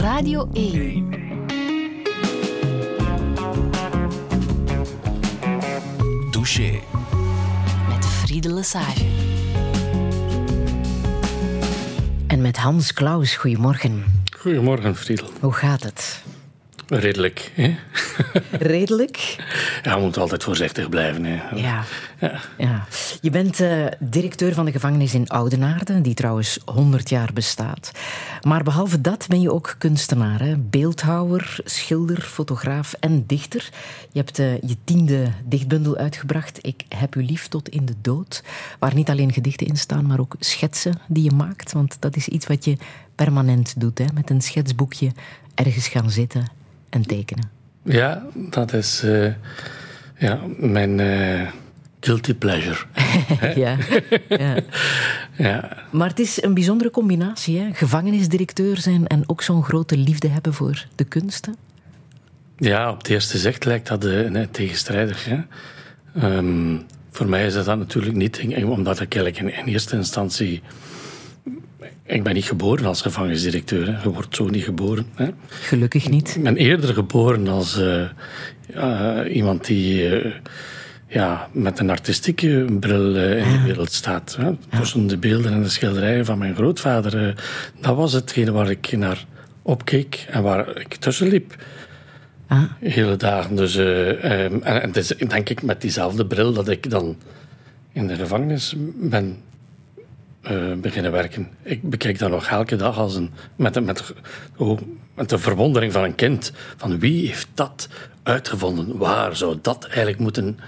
Radio 1. Douche. Met Friede Lesage. En met Hans Klaus, goedemorgen. Goedemorgen, Friedel. Hoe gaat het? Redelijk, hè? Redelijk? Ja, we moeten altijd voorzichtig blijven, hè? Ja. Ja. ja. Je bent eh, directeur van de gevangenis in Oudenaarde, die trouwens 100 jaar bestaat. Maar behalve dat ben je ook kunstenaar, hè? beeldhouwer, schilder, fotograaf en dichter. Je hebt eh, je tiende dichtbundel uitgebracht, Ik heb u lief tot in de dood, waar niet alleen gedichten in staan, maar ook schetsen die je maakt. Want dat is iets wat je permanent doet, hè? met een schetsboekje ergens gaan zitten en tekenen. Ja, dat is eh, ja, mijn eh, guilty pleasure. ja. ja. ja. Maar het is een bijzondere combinatie, hè? gevangenisdirecteur zijn en ook zo'n grote liefde hebben voor de kunsten. ja, op het eerste zicht lijkt dat uh, net tegenstrijdig. Hè? Ehm, voor mij is dat, dat natuurlijk niet, omdat ik eigenlijk in, in eerste instantie... Ik ben niet geboren als gevangenisdirecteur. Hè. Je wordt zo niet geboren. Hè. Gelukkig niet. Ik ben eerder geboren als eh, iemand die eh, ja, met een artistieke bril eh, in de wereld staat. Hè. Tussen de beelden en de schilderijen van mijn grootvader. eh, dat was hetgene waar ik naar opkeek en waar ik tussen liep. Ah. Hele dagen. Dus, eh, ehm, en, en het is denk ik met diezelfde bril dat ik dan in de gevangenis ben eh, beginnen werken. Ik bekijk dat nog elke dag als een, met, met, oh, met de verwondering van een kind. Van wie heeft dat uitgevonden? Waar zou dat eigenlijk moeten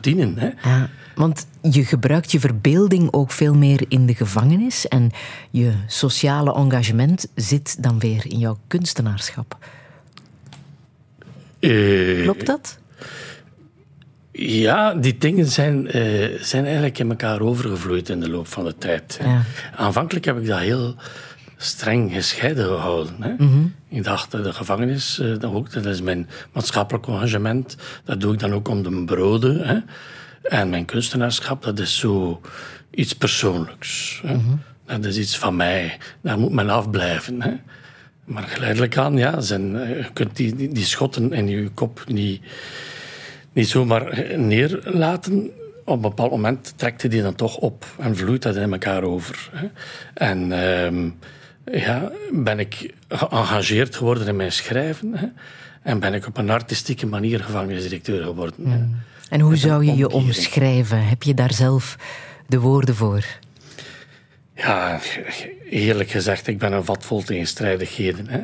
dienen? Hè? Ja, want je gebruikt je verbeelding ook veel meer in de gevangenis en je sociale engagement zit dan weer in jouw kunstenaarschap. Eh, Klopt dat? Ja, die dingen zijn, eh, zijn eigenlijk in elkaar overgevloeid in de loop van de tijd. Ja. Aanvankelijk heb ik dat heel streng gescheiden gehouden. Hè. Mhm. Ik dacht, de gevangenis, eh, dat, ook, dat is mijn maatschappelijk engagement. Dat doe ik dan ook om de broden. Hè. En mijn kunstenaarschap, dat is zo iets persoonlijks. Hè. Mhm. Dat is iets van mij. Daar moet men afblijven. Hè. Maar geleidelijk aan, ja, zijn, eh, je kunt die, die, die schotten in je kop niet niet zomaar neerlaten. Op een bepaald moment trekt hij die dan toch op en vloeit dat in elkaar over. Hè. En ehm, ja, ben ik geëngageerd geworden in mijn schrijven. Hè. En ben ik op een artistieke manier gevangenisdirecteur geworden. hè. En hoe zou je je omschrijven? Heb je daar zelf de woorden voor? Ja, eerlijk gezegd, ik ben een vat vol tegenstrijdigheden. Hè.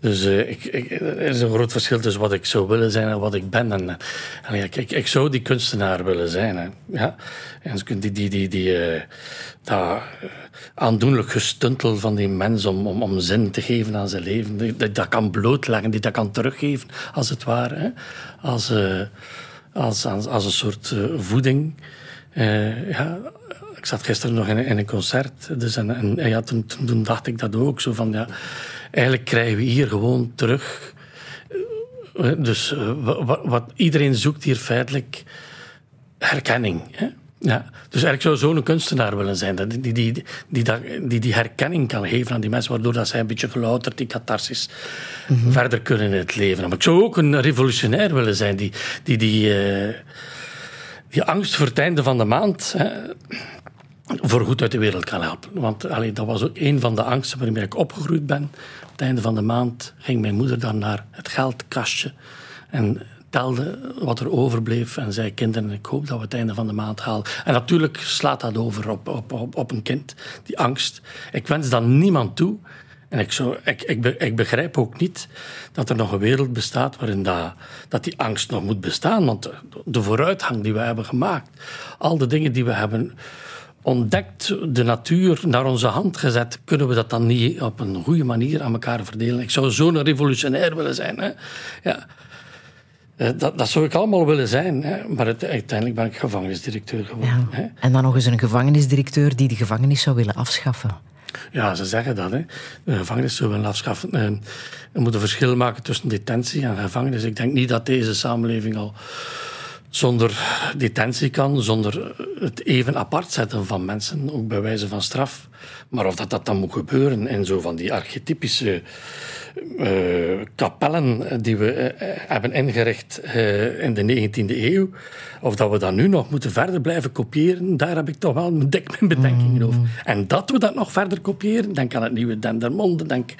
Dus eh, ik, ik, er is een groot verschil tussen wat ik zou willen zijn en wat ik ben. En, eh, en ik, ik, ik zou die kunstenaar willen zijn. Hè. Ja. En die, die, die, die, eh, dat aandoenlijk gestuntel van die mens om, om, om zin te geven aan zijn leven, die, dat kan blootleggen, die dat kan teruggeven, als het ware. Hè. Als, als, als, als een soort voeding. Ja, ik zat gisteren nog in, een- in een concert. Dus en, en, ja, toen, toen dacht ik dat ook. Zo van, ja, eigenlijk krijgen we hier gewoon terug. eh, Dus eh, wa- wa- wat, iedereen zoekt hier feitelijk herkenning. Hè? Ja. Dus eigenlijk zou zo'n kunstenaar willen zijn. Die die, die, die, die die herkenning kan geven aan die mensen, waardoor dat zij een beetje gelouterd, die catharsis, verder kunnen in het leven. Maar ik zou ook een revolutionair willen zijn, die, die, die, eh, die angst voor het einde van de maand hè, voor goed uit de wereld kan helpen. Want allee, dat was ook een van de angsten waarmee ik opgegroeid ben. Op het einde van de maand ging mijn moeder dan naar het geldkastje en telde wat er overbleef en zei: Kinderen, ik hoop dat we het einde van de maand halen. En natuurlijk slaat dat over op, op, op, op een kind, die angst. Ik wens dat niemand toe. En ik, zou, ik, ik, ik begrijp ook niet dat er nog een wereld bestaat waarin dat, dat die angst nog moet bestaan. Want de vooruitgang die we hebben gemaakt, al de dingen die we hebben ontdekt, de natuur naar onze hand gezet, kunnen we dat dan niet op een goede manier aan elkaar verdelen? Ik zou zo'n revolutionair willen zijn. Hè? Ja. Eh, Dat, dat zou ik allemaal willen zijn, hè? maar het- uiteindelijk ben ik gevangenisdirecteur geworden. Ja. Hè? En dan nog eens een gevangenisdirecteur die de gevangenis zou willen afschaffen. Ja, ze zeggen dat. Hè. De gevangenis zullen we afschaffen. Eh, We moeten verschil maken tussen detentie en gevangenis. Ik denk niet dat deze samenleving al zonder detentie kan, zonder het even apart zetten van mensen, ook bij wijze van straf. Maar of dat, dat dan moet gebeuren in zo van die archetypische uh, kapellen die we uh, hebben ingericht uh, in de 19e eeuw, of dat we dat nu nog moeten verder blijven kopiëren, daar heb ik toch wel dik mijn bedenkingen over. En dat we dat nog verder kopiëren, denk aan het nieuwe Dendermonde, denk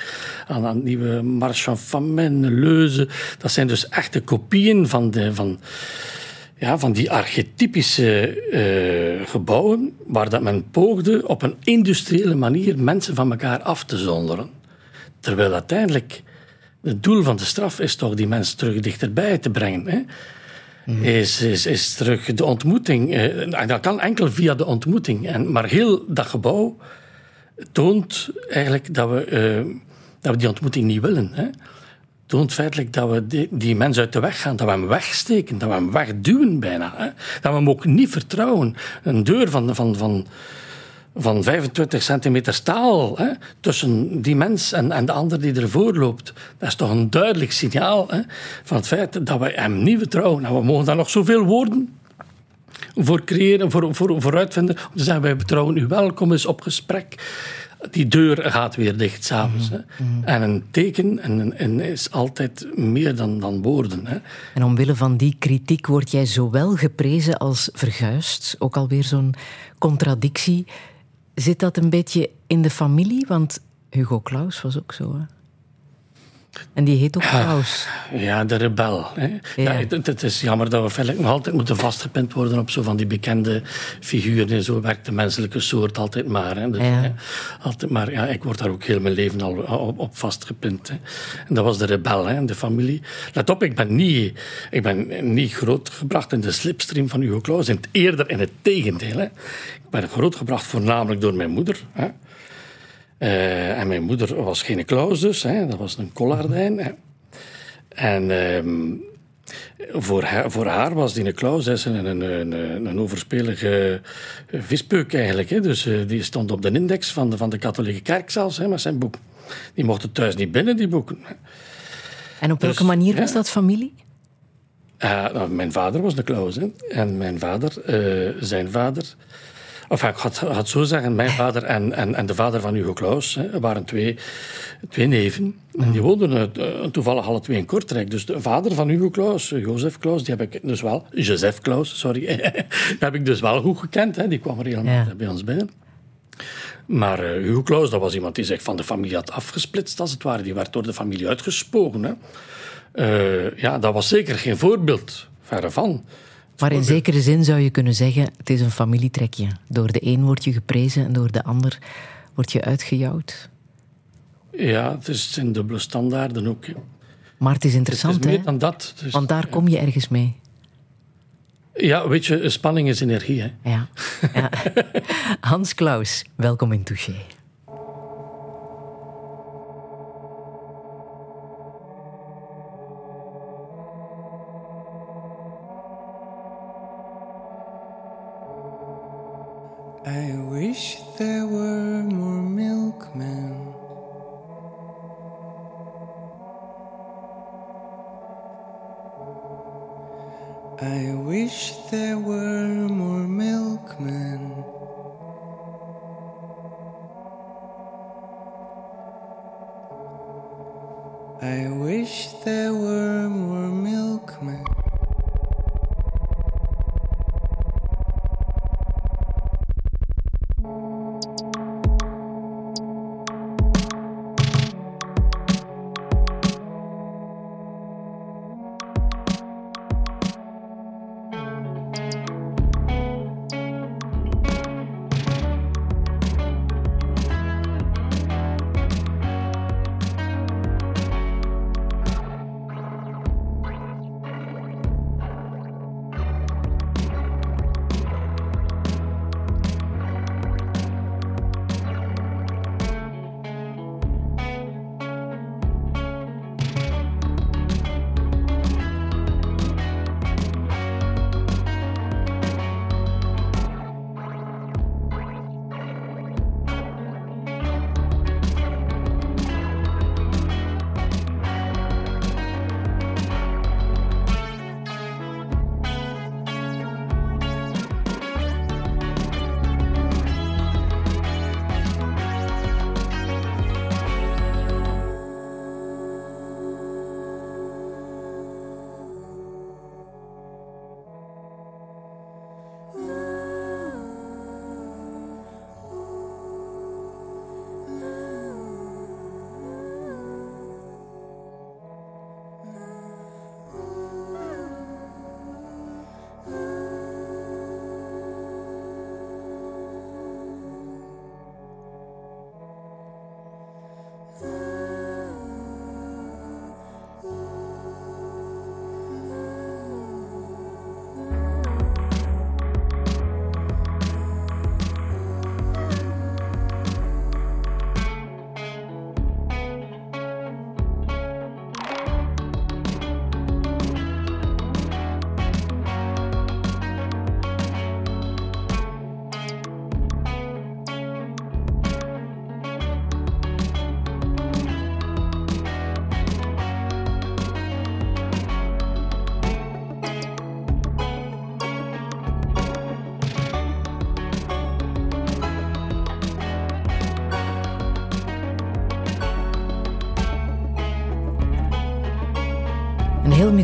aan het nieuwe Marchand Famine, Leuze. Dat zijn dus echte kopieën van, de, van, ja, van die archetypische uh, gebouwen, waar dat men poogde op een industriële manier mensen van elkaar af te zonderen. Terwijl uiteindelijk het doel van de straf is toch die mensen terug dichterbij te brengen. Hè? Mm. Is, is, is terug de ontmoeting. Eh, dat kan enkel via de ontmoeting. En, maar heel dat gebouw toont eigenlijk dat we, uh, dat we die ontmoeting niet willen. Hè? Toont feitelijk dat we die, die mens uit de weg gaan, dat we hem wegsteken, dat we hem wegduwen bijna. Hè? Dat we hem ook niet vertrouwen. Een deur van, van, van, van 25 centimeter staal hè, tussen die mens en, en de ander die ervoor loopt. Dat is toch een duidelijk signaal hè, van het feit dat we hem niet vertrouwen. En we mogen daar nog zoveel woorden voor creëren, voor, voor, voor uitvinden. Om te zeggen, wij betrouwen u welkom eens op gesprek die deur gaat weer dicht s'avonds. Mm -hmm. En een teken en, en is altijd meer dan, dan woorden. Hè. En omwille van die kritiek word jij zowel geprezen als verguisd. Ook alweer zo'n contradictie. Zit dat een beetje in de familie? Want Hugo Claus was ook zo. Hè? En die heet ook Klaus. Ja, de rebel. Hè. Ja. ja het, het, is jammer dat we nog altijd moeten vastgepind worden op zo van die bekende figuren. En zo werkt de menselijke soort altijd maar. Hè. Dus, ja. Hè, altijd maar ja, ik word daar ook heel mijn leven al op, op vastgepind. Hè. En dat was de rebel, hè, de familie. Let op, ik ben niet, ik ben niet grootgebracht in de slipstream van Hugo Claus. Eerder in het tegendeel. Hè. Ik ben grootgebracht voornamelijk door mijn moeder. Hè. Uh, en mijn moeder was geen Klaus dus, hè, dat was een Collardijn. Hè. En um, voor, haar, voor haar was die Klaus een, een, een, een overspelige vispeuk eigenlijk. Hè. Dus uh, die stond op de index van de, van de katholieke kerk zelfs, hè, met zijn boek. Die mochten thuis niet binnen, die boeken. En op welke dus, manier was dat familie? Uh, nou, mijn vader was de Klaus. Hè. En mijn vader, zijn vader Of ik had, had zo zeggen, mijn vader en, en, en de vader van Hugo Claus hè, waren twee, twee neven. En die woonden uh, toevallig alle twee in Kortrijk. Dus de vader van Hugo Claus, Jozef Claus, die heb ik dus wel... Joseph Claus, sorry. die heb ik dus wel goed gekend. Hè. Die kwam er helemaal ja. bij ons binnen. Maar uh, Hugo Claus, dat was iemand die zich van de familie had afgesplitst, als het ware. Die werd door de familie uitgespogen. Hè. Uh, ja, dat was zeker geen voorbeeld, verre van. Maar in zekere zin zou je kunnen zeggen, het is een familietrekje. Door de een word je geprezen en door de ander word je uitgejouwd. Ja, het is een dubbele standaarden ook. Maar het is interessant, het is meer hè? dan dat. Dus, Want daar kom je ergens mee. Ja, weet je, spanning is energie. Hè? Ja. ja. Hans Klaus, welkom in Touché. Wish there were more milkmen. I wish there were more milkmen. I wish there were more milkmen.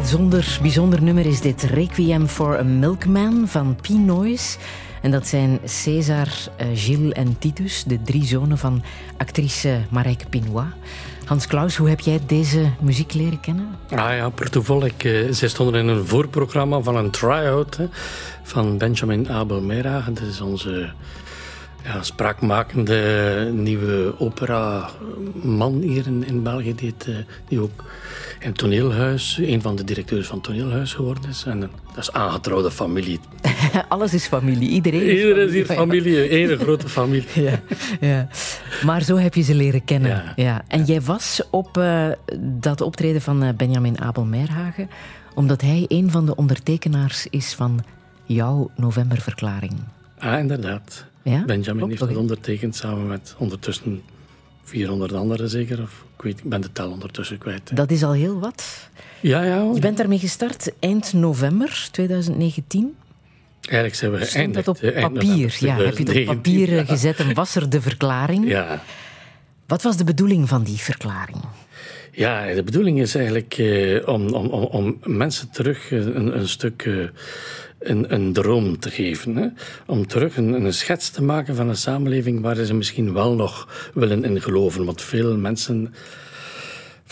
Bijzonder, bijzonder nummer is dit Requiem for a Milkman van P. En dat zijn César, eh, Gilles en Titus, de drie zonen van actrice Marijke Pinois. Hans Klaus, hoe heb jij deze muziek leren kennen? Ah ja, per toeval. Ik, eh, zij stonden in een voorprogramma van een try-out van Benjamin Abel Meiragen. Dat is onze ja, spraakmakende nieuwe opera-man hier in, in België, die, eh, die ook in toneelhuis, een van de directeurs van toneelhuis geworden is. En dat is aangetrouwde familie. Alles is familie, iedereen is Iedereen is hier familie, één grote familie. Ja, ja. Maar zo heb je ze leren kennen. Ja. Ja. En jij was op eh, dat optreden van eh, Benjamin Abel Meirhagen, omdat hij een van de ondertekenaars is van jouw novemberverklaring. Ah, inderdaad. Ja? Benjamin Klopt, heeft het hè? ondertekend samen met ondertussen 400 anderen zeker. Of, ik, weet, ik ben de tel ondertussen kwijt. hè. Dat is al heel wat. Ja, ja. Je bent daarmee gestart eind november 2019. Eigenlijk zijn we Stond geëindigd. dat op papier? Ja, heb je het op 2019. papier eh, gezet en was er de verklaring? Ja. Wat was de bedoeling van die verklaring? Ja, de bedoeling is eigenlijk eh, om, om, om, om mensen terug eh, een, een stuk eh, een, een droom te geven. Hè? Om terug een, schets te maken van een samenleving waar ze misschien wel nog willen in geloven. Want veel mensen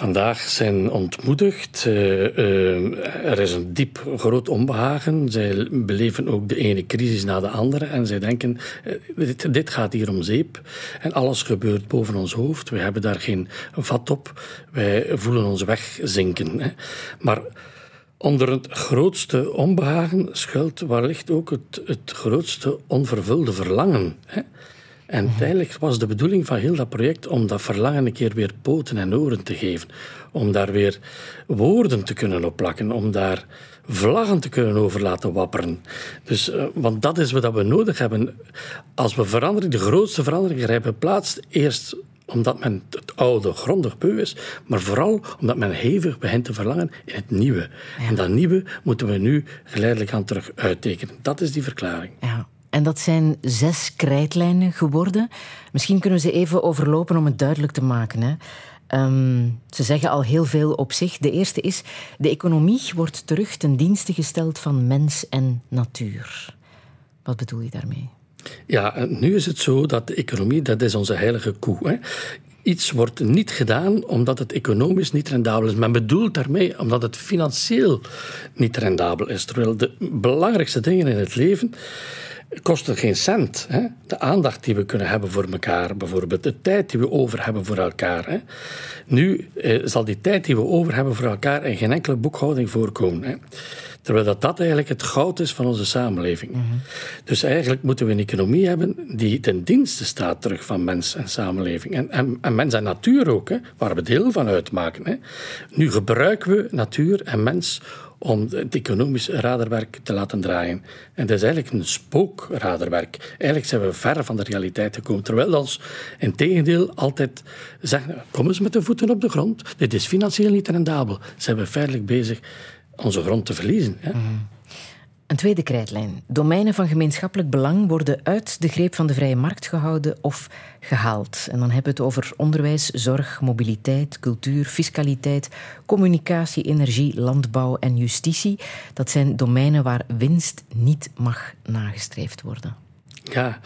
vandaag zijn ontmoedigd. Eh, eh, er is een diep groot onbehagen. Zij beleven ook de ene crisis na de andere. En zij denken, eh, dit, dit gaat hier om zeep. En alles gebeurt boven ons hoofd. We hebben daar geen vat op. Wij voelen ons wegzinken. Maar onder het grootste onbehagen schuilt wellicht ook het, het grootste onvervulde verlangen. Hè. En uiteindelijk was de bedoeling van heel dat project om dat verlangen een keer weer poten en oren te geven. Om daar weer woorden te kunnen op plakken. Om daar vlaggen te kunnen over laten wapperen. Dus, eh, want dat is wat we nodig hebben. Als we verandering, de grootste verandering hebben plaats, eerst omdat men het oude grondig beu is, maar vooral omdat men hevig begint te verlangen in het nieuwe. En dat nieuwe moeten we nu geleidelijk aan terug uittekenen. Dat is die verklaring. Ja. En dat zijn zes krijtlijnen geworden. Misschien kunnen we ze even overlopen om het duidelijk te maken. Hè. Ehm, ze zeggen al heel veel op zich. De eerste is: de economie wordt terug ten dienste gesteld van mens en natuur. Wat bedoel je daarmee? Ja, nu is het zo dat de economie, dat is onze heilige koe. Hè. Iets wordt niet gedaan omdat het economisch niet rendabel is. Men bedoelt daarmee omdat het financieel niet rendabel is. Terwijl de belangrijkste dingen in het leven kosten geen cent. Hè. De aandacht die we kunnen hebben voor elkaar, bijvoorbeeld. De tijd die we over hebben voor elkaar. Hè. Nu eh, zal die tijd die we over hebben voor elkaar in geen enkele boekhouding voorkomen. Hè. Terwijl dat, dat eigenlijk het goud is van onze samenleving. Dus eigenlijk moeten we een economie hebben die ten dienste staat terug van mens en samenleving. En, en, en mens en natuur ook, hè, waar we deel van uitmaken. Hè. Nu gebruiken we natuur en mens om het economisch radarwerk te laten draaien. En dat is eigenlijk een spookradarwerk. Eigenlijk zijn we ver van de realiteit gekomen. Terwijl ons in tegendeel altijd zeggen, kom eens met de voeten op de grond. Dit is financieel niet rendabel. Zijn we feitelijk bezig onze grond te verliezen. Hè? Een tweede krijtlijn. Domeinen van gemeenschappelijk belang worden uit de greep van de vrije markt gehouden of gehaald. En dan hebben we het over onderwijs, zorg, mobiliteit, cultuur, fiscaliteit, communicatie, energie, landbouw en justitie. Dat zijn domeinen waar winst niet mag nagestreefd worden. Ja,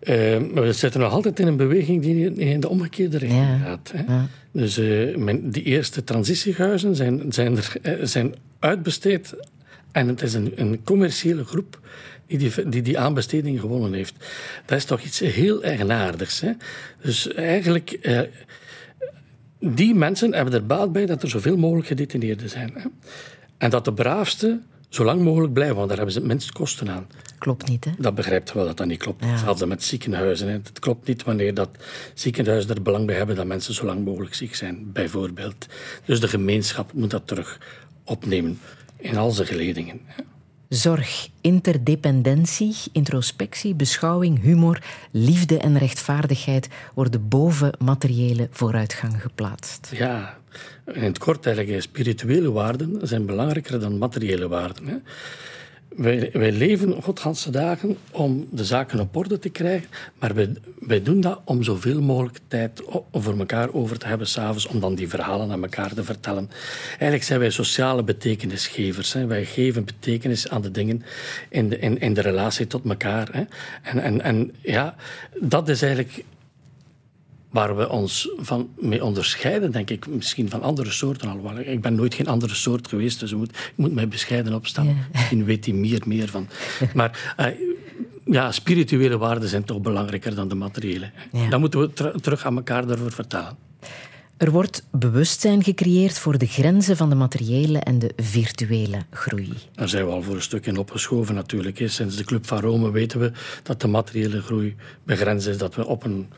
eh, maar we zitten nog altijd in een beweging die in de omgekeerde richting Ja, gaat. Hè? Dus eh, men, die eerste transitiehuizen zijn, zijn, er, eh, zijn uitbesteed en het is een, een commerciële groep die die, die die aanbesteding gewonnen heeft. Dat is toch iets heel eigenaardigs. Hè? Dus eigenlijk, die mensen hebben er baat bij dat er zoveel mogelijk gedetineerden zijn. Hè? En dat de braafste zo lang mogelijk blijven, want daar hebben ze het minst kosten aan. Klopt niet, hè? Dat begrijpt wel dat dat niet klopt. Ja. Hetzelfde met ziekenhuizen. Hè. Het klopt niet wanneer dat ziekenhuizen er belang bij hebben dat mensen zo lang mogelijk ziek zijn, bijvoorbeeld. Dus de gemeenschap moet dat terug opnemen in al zijn geledingen. Zorg, interdependentie, introspectie, beschouwing, humor, liefde en rechtvaardigheid worden boven materiële vooruitgang geplaatst. Ja, in het kort eigenlijk, spirituele waarden zijn belangrijker dan materiële waarden. Hè. wij, wij leven godganse dagen om de zaken op orde te krijgen, maar wij, wij doen dat om zoveel mogelijk tijd voor elkaar over te hebben s'avonds, om dan die verhalen aan elkaar te vertellen. Eigenlijk zijn wij sociale betekenisgevers. Hè. Wij geven betekenis aan de dingen in de, in, in de relatie tot elkaar. Hè. En, en, en ja, dat is eigenlijk waar we ons van mee onderscheiden, denk ik, misschien van andere soorten al. Ik ben nooit geen andere soort geweest, dus ik moet, ik moet mij bescheiden opstaan. Ja. Misschien weet hij meer, meer van. Maar eh, ja, spirituele waarden zijn toch belangrijker dan de materiële. Ja. Dan moeten we ter- terug aan elkaar daarvoor vertellen. Er wordt bewustzijn gecreëerd voor de grenzen van de materiële en de virtuele groei. Daar zijn we al voor een stuk in opgeschoven natuurlijk. Sinds de Club van Rome weten we dat de materiële groei begrensd is. Dat we op een,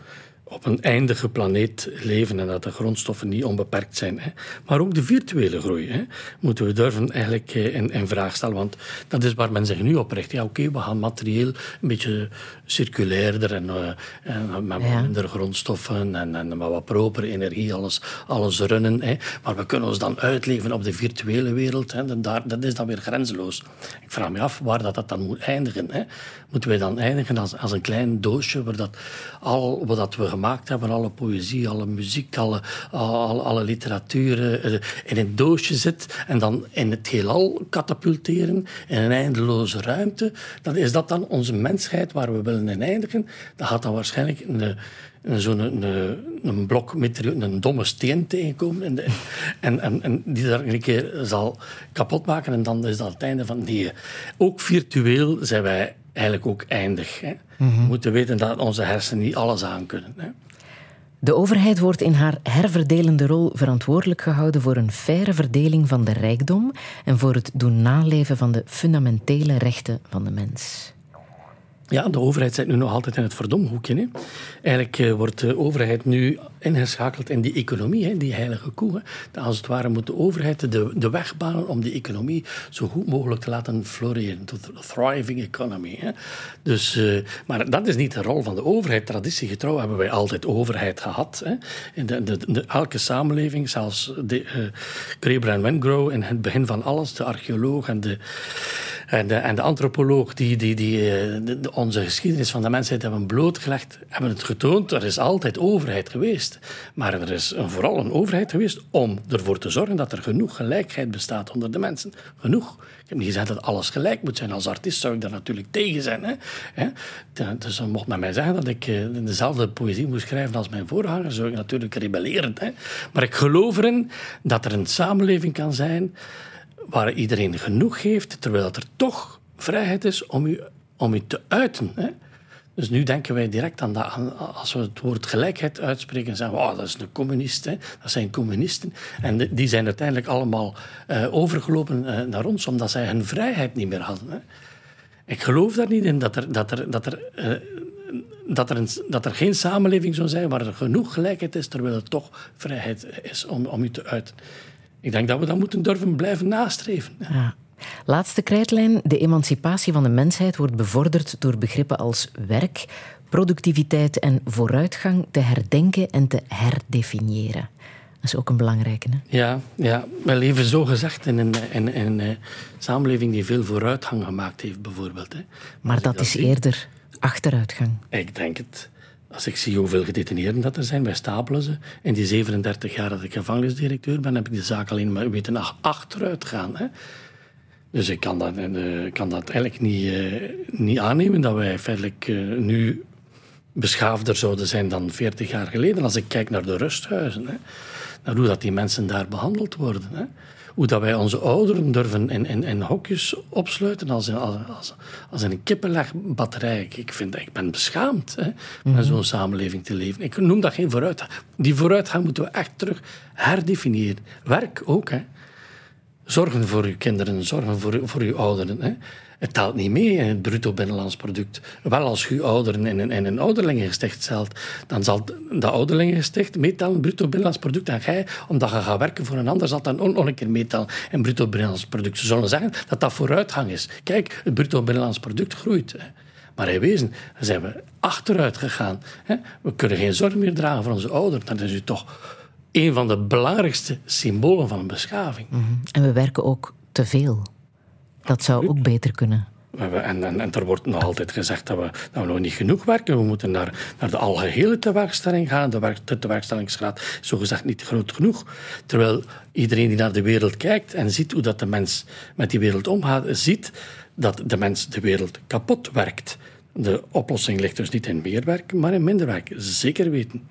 op een eindige planeet leven en dat de grondstoffen niet onbeperkt zijn. Hè. Maar ook de virtuele groei hè, moeten we durven eigenlijk eh, in, in vraag stellen. Want dat is waar men zich nu op richt. Ja, oké, we gaan materieel een beetje circulairder en, eh, en met Ja. minder grondstoffen en, en met wat propere energie alles, alles runnen. Hè. Maar we kunnen ons dan uitleven op de virtuele wereld. Hè. En daar, dat is dan weer grenzeloos. Ik vraag me af waar dat, dat dan moet eindigen. Hè. Moeten wij dan eindigen als, als een klein doosje waar dat al wat dat we gemaakt hebben, alle poëzie, alle muziek, alle, alle, literatuur eh, in een doosje zit en dan in het heelal katapulteren in een eindeloze ruimte? Dan is dat dan onze mensheid waar we willen in eindigen? Dat gaat dan waarschijnlijk een, zo'n een, een blok met een domme steen tegenkomen en, en, en, die daar een keer zal kapot maken en dan is dat het einde van nee. Ook virtueel zijn wij eigenlijk ook eindig. Hè. We moeten weten dat onze hersenen niet alles aan kunnen. Hè. De overheid wordt in haar herverdelende rol verantwoordelijk gehouden voor een faire verdeling van de rijkdom en voor het doen naleven van de fundamentele rechten van de mens. Ja, de overheid zit nu nog altijd in het verdomhoekje. Hè. Eigenlijk eh, wordt de overheid nu ingeschakeld in die economie, hè, die heilige koe. Als het ware moet de overheid de, de weg banen om die economie zo goed mogelijk te laten floreren. Th- thriving economy. Hè. Dus, eh, maar dat is niet de rol van de overheid. Traditiegetrouw hebben wij altijd overheid gehad. Hè. In de, de, de- elke samenleving, zelfs de, eh Graeber en in het begin van alles, de archeoloog en de, en de, en de antropoloog die, die, die eh, onze geschiedenis van de mensheid hebben blootgelegd, hebben het getoond. Er is altijd overheid geweest. Maar er is vooral een overheid geweest om ervoor te zorgen dat er genoeg gelijkheid bestaat onder de mensen. Genoeg. Ik heb niet gezegd dat alles gelijk moet zijn. Als artiest zou ik daar natuurlijk tegen zijn. Hè? Hè? Dus dan mocht men mij zeggen dat ik eh, dezelfde poëzie moest schrijven als mijn voorganger, zou ik natuurlijk rebelleren. Hè? Maar ik geloof erin dat er een samenleving kan zijn waar iedereen genoeg heeft, terwijl er toch vrijheid is om u, om u te uiten. Hè? Dus nu denken wij direct aan dat, als we het woord gelijkheid uitspreken, zeggen we, oh, dat is een communist, dat zijn communisten. En die zijn uiteindelijk allemaal eh, overgelopen eh, naar ons, omdat zij hun vrijheid niet meer hadden. Hè? Ik geloof daar niet in dat er, dat er, dat er, eh, dat er, een, dat er geen samenleving zou zijn waar er genoeg gelijkheid is, terwijl er toch vrijheid is om, om u te uiten. Ik denk dat we dat moeten durven blijven nastreven. Ja. Laatste krijtlijn. De emancipatie van de mensheid wordt bevorderd door begrippen als werk, productiviteit en vooruitgang te herdenken en te herdefiniëren. Dat is ook een belangrijke. Hè? Ja, ja, we leven zo gezegd in een, in, in een eh, samenleving die veel vooruitgang gemaakt heeft, bijvoorbeeld. Hè. Maar dat is zie- eerder achteruitgang. Ik denk het. Als ik zie hoeveel gedetineerden dat er zijn, wij stapelen ze. In die 37 jaar dat ik gevangenisdirecteur ben, heb ik de zaak alleen maar weten achteruit gaan. Hè. Dus ik kan dat, eh, kan dat eigenlijk niet, eh, niet aannemen dat wij feitelijk eh, nu beschaafder zouden zijn dan 40 jaar geleden. Als ik kijk naar de rusthuizen, hè, naar hoe dat die mensen daar behandeld worden. Hè. Hoe dat wij onze ouderen durven in, in, in hokjes opsluiten als in, als, als, als in een kippenlegbatterij. Ik, vind, ik ben beschaamd hè, om in zo'n samenleving te leven. Ik noem dat geen vooruitgang. Die vooruitgang moeten we echt terug herdefiniëren. Werk ook, hè. Zorgen voor uw kinderen, zorgen voor, voor uw ouderen. Hè. Het telt niet mee in het bruto binnenlands product. Wel, als je ouderen in een, in een ouderlingengesticht stelt, dan zal dat ouderlingengesticht meetellen bruto binnenlands product. En jij, omdat je gaat werken voor een ander, zal dat ook nog een keer meetellen in bruto binnenlands product. Ze zullen zeggen dat dat vooruitgang is. Kijk, het bruto binnenlands product groeit. Maar in wezen zijn we achteruit gegaan. We kunnen geen zorg meer dragen voor onze ouderen. Dat is u toch een van de belangrijkste symbolen van een beschaving. En we werken ook te veel. Dat zou ook beter kunnen. En, en, en er wordt nog altijd gezegd dat we, dat we nog niet genoeg werken. We moeten naar, naar de algehele tewerkstelling gaan. De, werk, de tewerkstellingsgraad is zogezegd niet groot genoeg. Terwijl iedereen die naar de wereld kijkt en ziet hoe dat de mens met die wereld omgaat, ziet dat de mens de wereld kapot werkt. De oplossing ligt dus niet in meer werken, maar in minder werken. Zeker weten.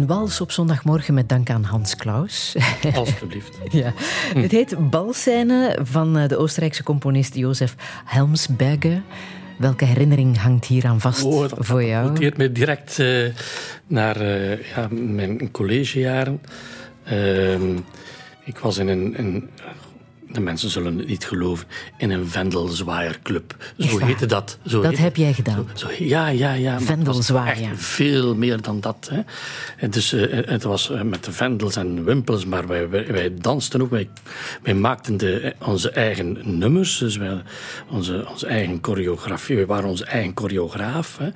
Een wals op zondagmorgen met dank aan Hans Klaus. Alsjeblieft. ja. Het heet Balscène van eh, de Oostenrijkse componist Jozef Helmsberger. Welke herinnering hangt hier aan vast Oh, dat voor jou? noteert me direct eh, naar eh, ja, mijn collegejaren. Ehm, ik was in een, een- de mensen zullen het niet geloven, in een Vendelzwaaierclub. Zo heette dat. Zo Dat heette- heb jij gedaan. Zo, ja, ja, ja. Vendelzwaaier. echt Veel meer dan dat. Hè. Het, dus, eh, het was eh, met de vendels en wimpels, maar wij, wij, wij dansten ook. Wij, wij maakten de, eh, onze eigen nummers, dus wij, onze, onze eigen choreografie. Wij waren onze eigen choreograaf. Hè.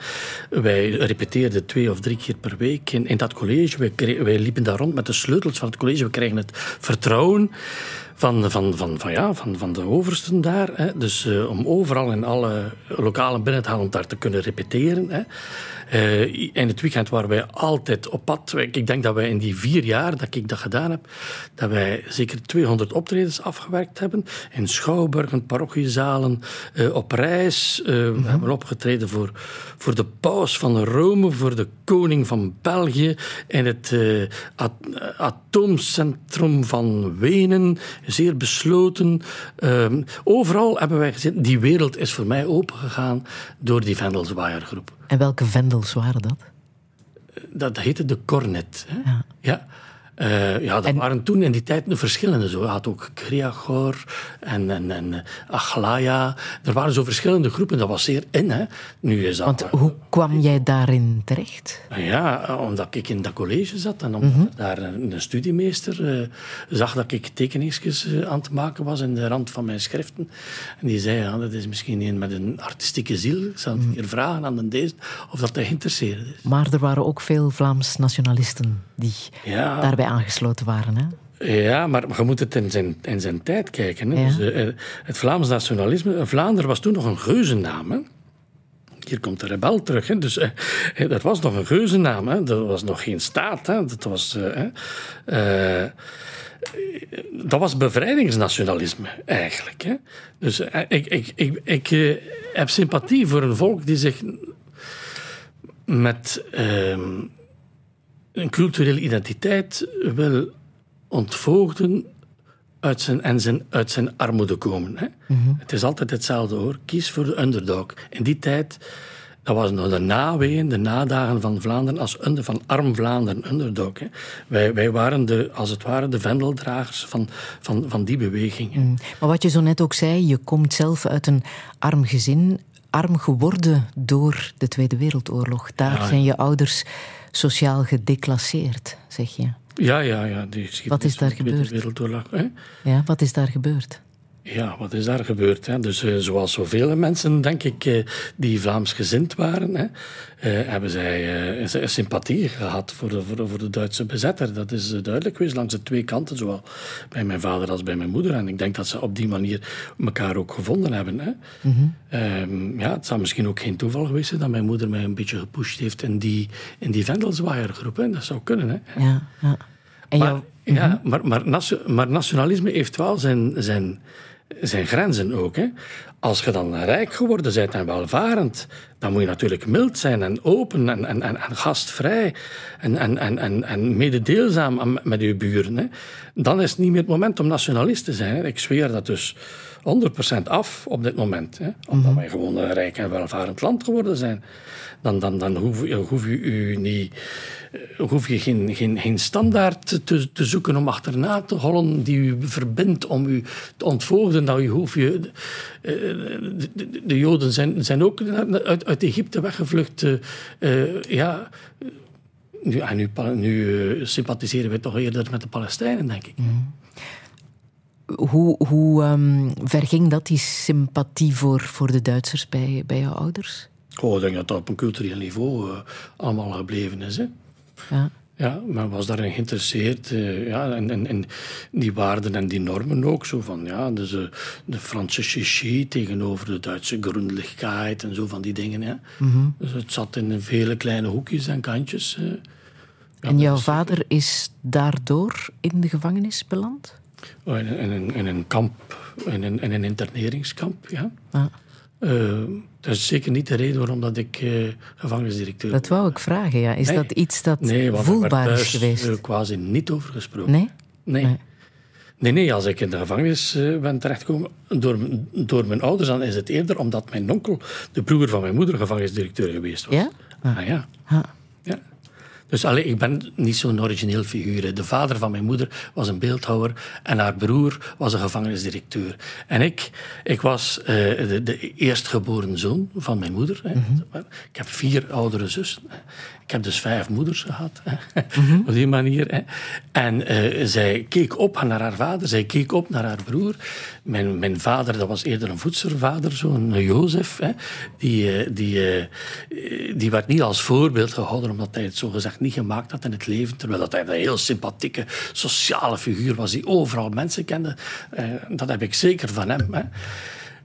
Wij repeteerden twee of drie keer per week in, in dat college. Wij, wij liepen daar rond met de sleutels van het college. We kregen het vertrouwen van, van, van, van, ja, van, van de oversten daar. Hè. Dus eh, om overal in alle lokalen binnen daar te kunnen repeteren. Hè. Eh, in het weekend waren wij altijd op pad. Ik denk dat wij in die vier jaar dat ik dat gedaan heb, dat wij zeker 200 optredens afgewerkt hebben. In schouwburgen, parochiezalen, eh, op reis. Eh, We hebben opgetreden voor, voor de paus van Rome, voor de koning van België, in het at- atoomcentrum van Wenen. Zeer besloten. Ehm, overal hebben wij gezien, die wereld is voor mij opengegaan door die Vendelzwaaiergroep. En welke vendels waren dat? Dat heette de Cornet. Hè? Ja. Ja. Eh, ja, dat En- waren toen in die tijd de verschillende. Zo. Je had ook Kriagor en, en, en Aglaya. Er waren zo verschillende groepen. Dat was zeer in. Hè. Nu is dat... Want hoe kwam jij daarin terecht? Ja, omdat ik in dat college zat en omdat Mhm. daar een, een studiemeester eh, zag dat ik tekeningsjes eh, aan het maken was in de rand van mijn schriften. En die zei, ja, dat is misschien een met een artistieke ziel. Ik zal Mhm. hier vragen aan de deze of dat hij geïnteresseerd is. Maar er waren ook veel Vlaams nationalisten die Ja. daarbij aangesloten waren. Hè? Ja, maar je moet het in zijn, in zijn tijd kijken. Hè. Ja. Dus, eh, het Vlaams nationalisme... Vlaanderen was toen nog een geuzennaam. Hè. Hier komt de rebel terug. Hè. Dus eh, dat was nog een geuzennaam. Hè. Dat was nog geen staat. Hè. Dat was... eh, eh, dat was bevrijdingsnationalisme, eigenlijk. Hè. Dus eh, ik, ik, ik, ik eh, heb sympathie voor een volk die zich met ehm, een culturele identiteit wil ontvoogden uit zijn, en zijn, uit zijn armoede komen. Hè. Het is altijd hetzelfde hoor. Kies voor de underdog. In die tijd, dat was nog de naweeën, de nadagen van Vlaanderen als under, van arm Vlaanderen, underdog. Hè. Wij, wij waren de, als het ware de vendeldragers van, van, van die beweging. hè. Maar wat je zo net ook zei, je komt zelf uit een arm gezin, arm geworden door de Tweede Wereldoorlog. Daar zijn je ouders sociaal gedeclasseerd, zeg je. Ja, ja, ja. Die Wat is daar gebeurd? Hè. Ja, wat is daar gebeurd? Ja, wat is daar gebeurd? Hè? Dus eh, zoals zoveel mensen, denk ik, eh, die Vlaams gezind waren, hè, eh, hebben zij sympathie gehad voor de, voor, de, voor de Duitse bezetter. Dat is duidelijk geweest langs de twee kanten, zowel bij mijn vader als bij mijn moeder. En ik denk dat ze op die manier elkaar ook gevonden hebben. Hè. Ehm, ja, het zou misschien ook geen toeval geweest zijn dat mijn moeder mij een beetje gepusht heeft in die, in die vendelzwaaiergroep. Hè. Dat zou kunnen. Hè. Ja, ja. En Maar, ja, maar, maar, nation- maar nationalisme heeft wel zijn, zijn, zijn grenzen ook. Hè. Als je dan rijk geworden bent en welvarend, dan moet je natuurlijk mild zijn en open en, en, en, gastvrij en, en, en, en, mededeelzaam met je buren. Hè. Dan is het niet meer het moment om nationalist te zijn. Ik zweer dat dus 100% af op dit moment. Hè. Omdat wij gewoon een rijk en welvarend land geworden zijn. Dan, dan, dan hoef, je- hoef je u niet eh, hoef je geen, geen, geen standaard te, te zoeken om achterna te hollen die u verbindt om u te ontvoogden. Nou, je hoef je, eh, de, de, de Joden zijn, zijn ook uit, uit Egypte weggevlucht. eh, ja, nu, nu, pa- nu sympathiseren we toch eerder met de Palestijnen, denk ik. Hoe, hoe ehm, ver ging dat, die sympathie voor, voor de Duitsers bij, bij jouw ouders? Oh, ik denk dat dat op een cultureel niveau eh, allemaal gebleven is. Hè. Ja. Ja, men was daarin geïnteresseerd. eh, ja, en, en, en die waarden en die normen ook. Zo van, ja, dus, eh, de Franse chichi tegenover de Duitse grundigheid en zo van die dingen. Hè. Dus het zat in vele kleine hoekjes en kantjes. Ja, en jouw vader is daardoor in de gevangenis beland? Oh, in, in, een- in een kamp, in een, in een interneringskamp, ja. Ah, Eh, dat is zeker niet de reden waarom dat ik eh, gevangenisdirecteur dat wou ik vragen, ja. Is Nee. dat iets dat Nee, er voelbaar is thuis, geweest? eh, quasi niet over gesproken. Nee? Nee. Nee. Nee, nee, als ik in de gevangenis eh, ben terechtgekomen door, door mijn ouders, dan is het eerder omdat mijn onkel, de broer van mijn moeder, gevangenisdirecteur geweest was. Ja? Ah, ja. Ah. ja. Dus allee, ik ben niet zo'n origineel figuur. De vader van mijn moeder was een beeldhouwer en haar broer was een gevangenisdirecteur. En ik, ik was eh, de, de eerstgeboren zoon van mijn moeder. Hè. Ik heb vier oudere zussen. Ik heb dus vijf moeders gehad, hè. op die manier. Hè. En eh, zij keek op naar haar vader, zij keek op naar haar broer. Mijn, mijn vader, dat was eerder een voedselvader, zo'n Jozef. Hè. Die, eh, die, eh, die werd niet als voorbeeld gehouden, omdat hij het zogezegd niet gemaakt had in het leven. Terwijl dat hij een heel sympathieke, sociale figuur was, die overal mensen kende. Dat heb ik zeker van hem. Hè.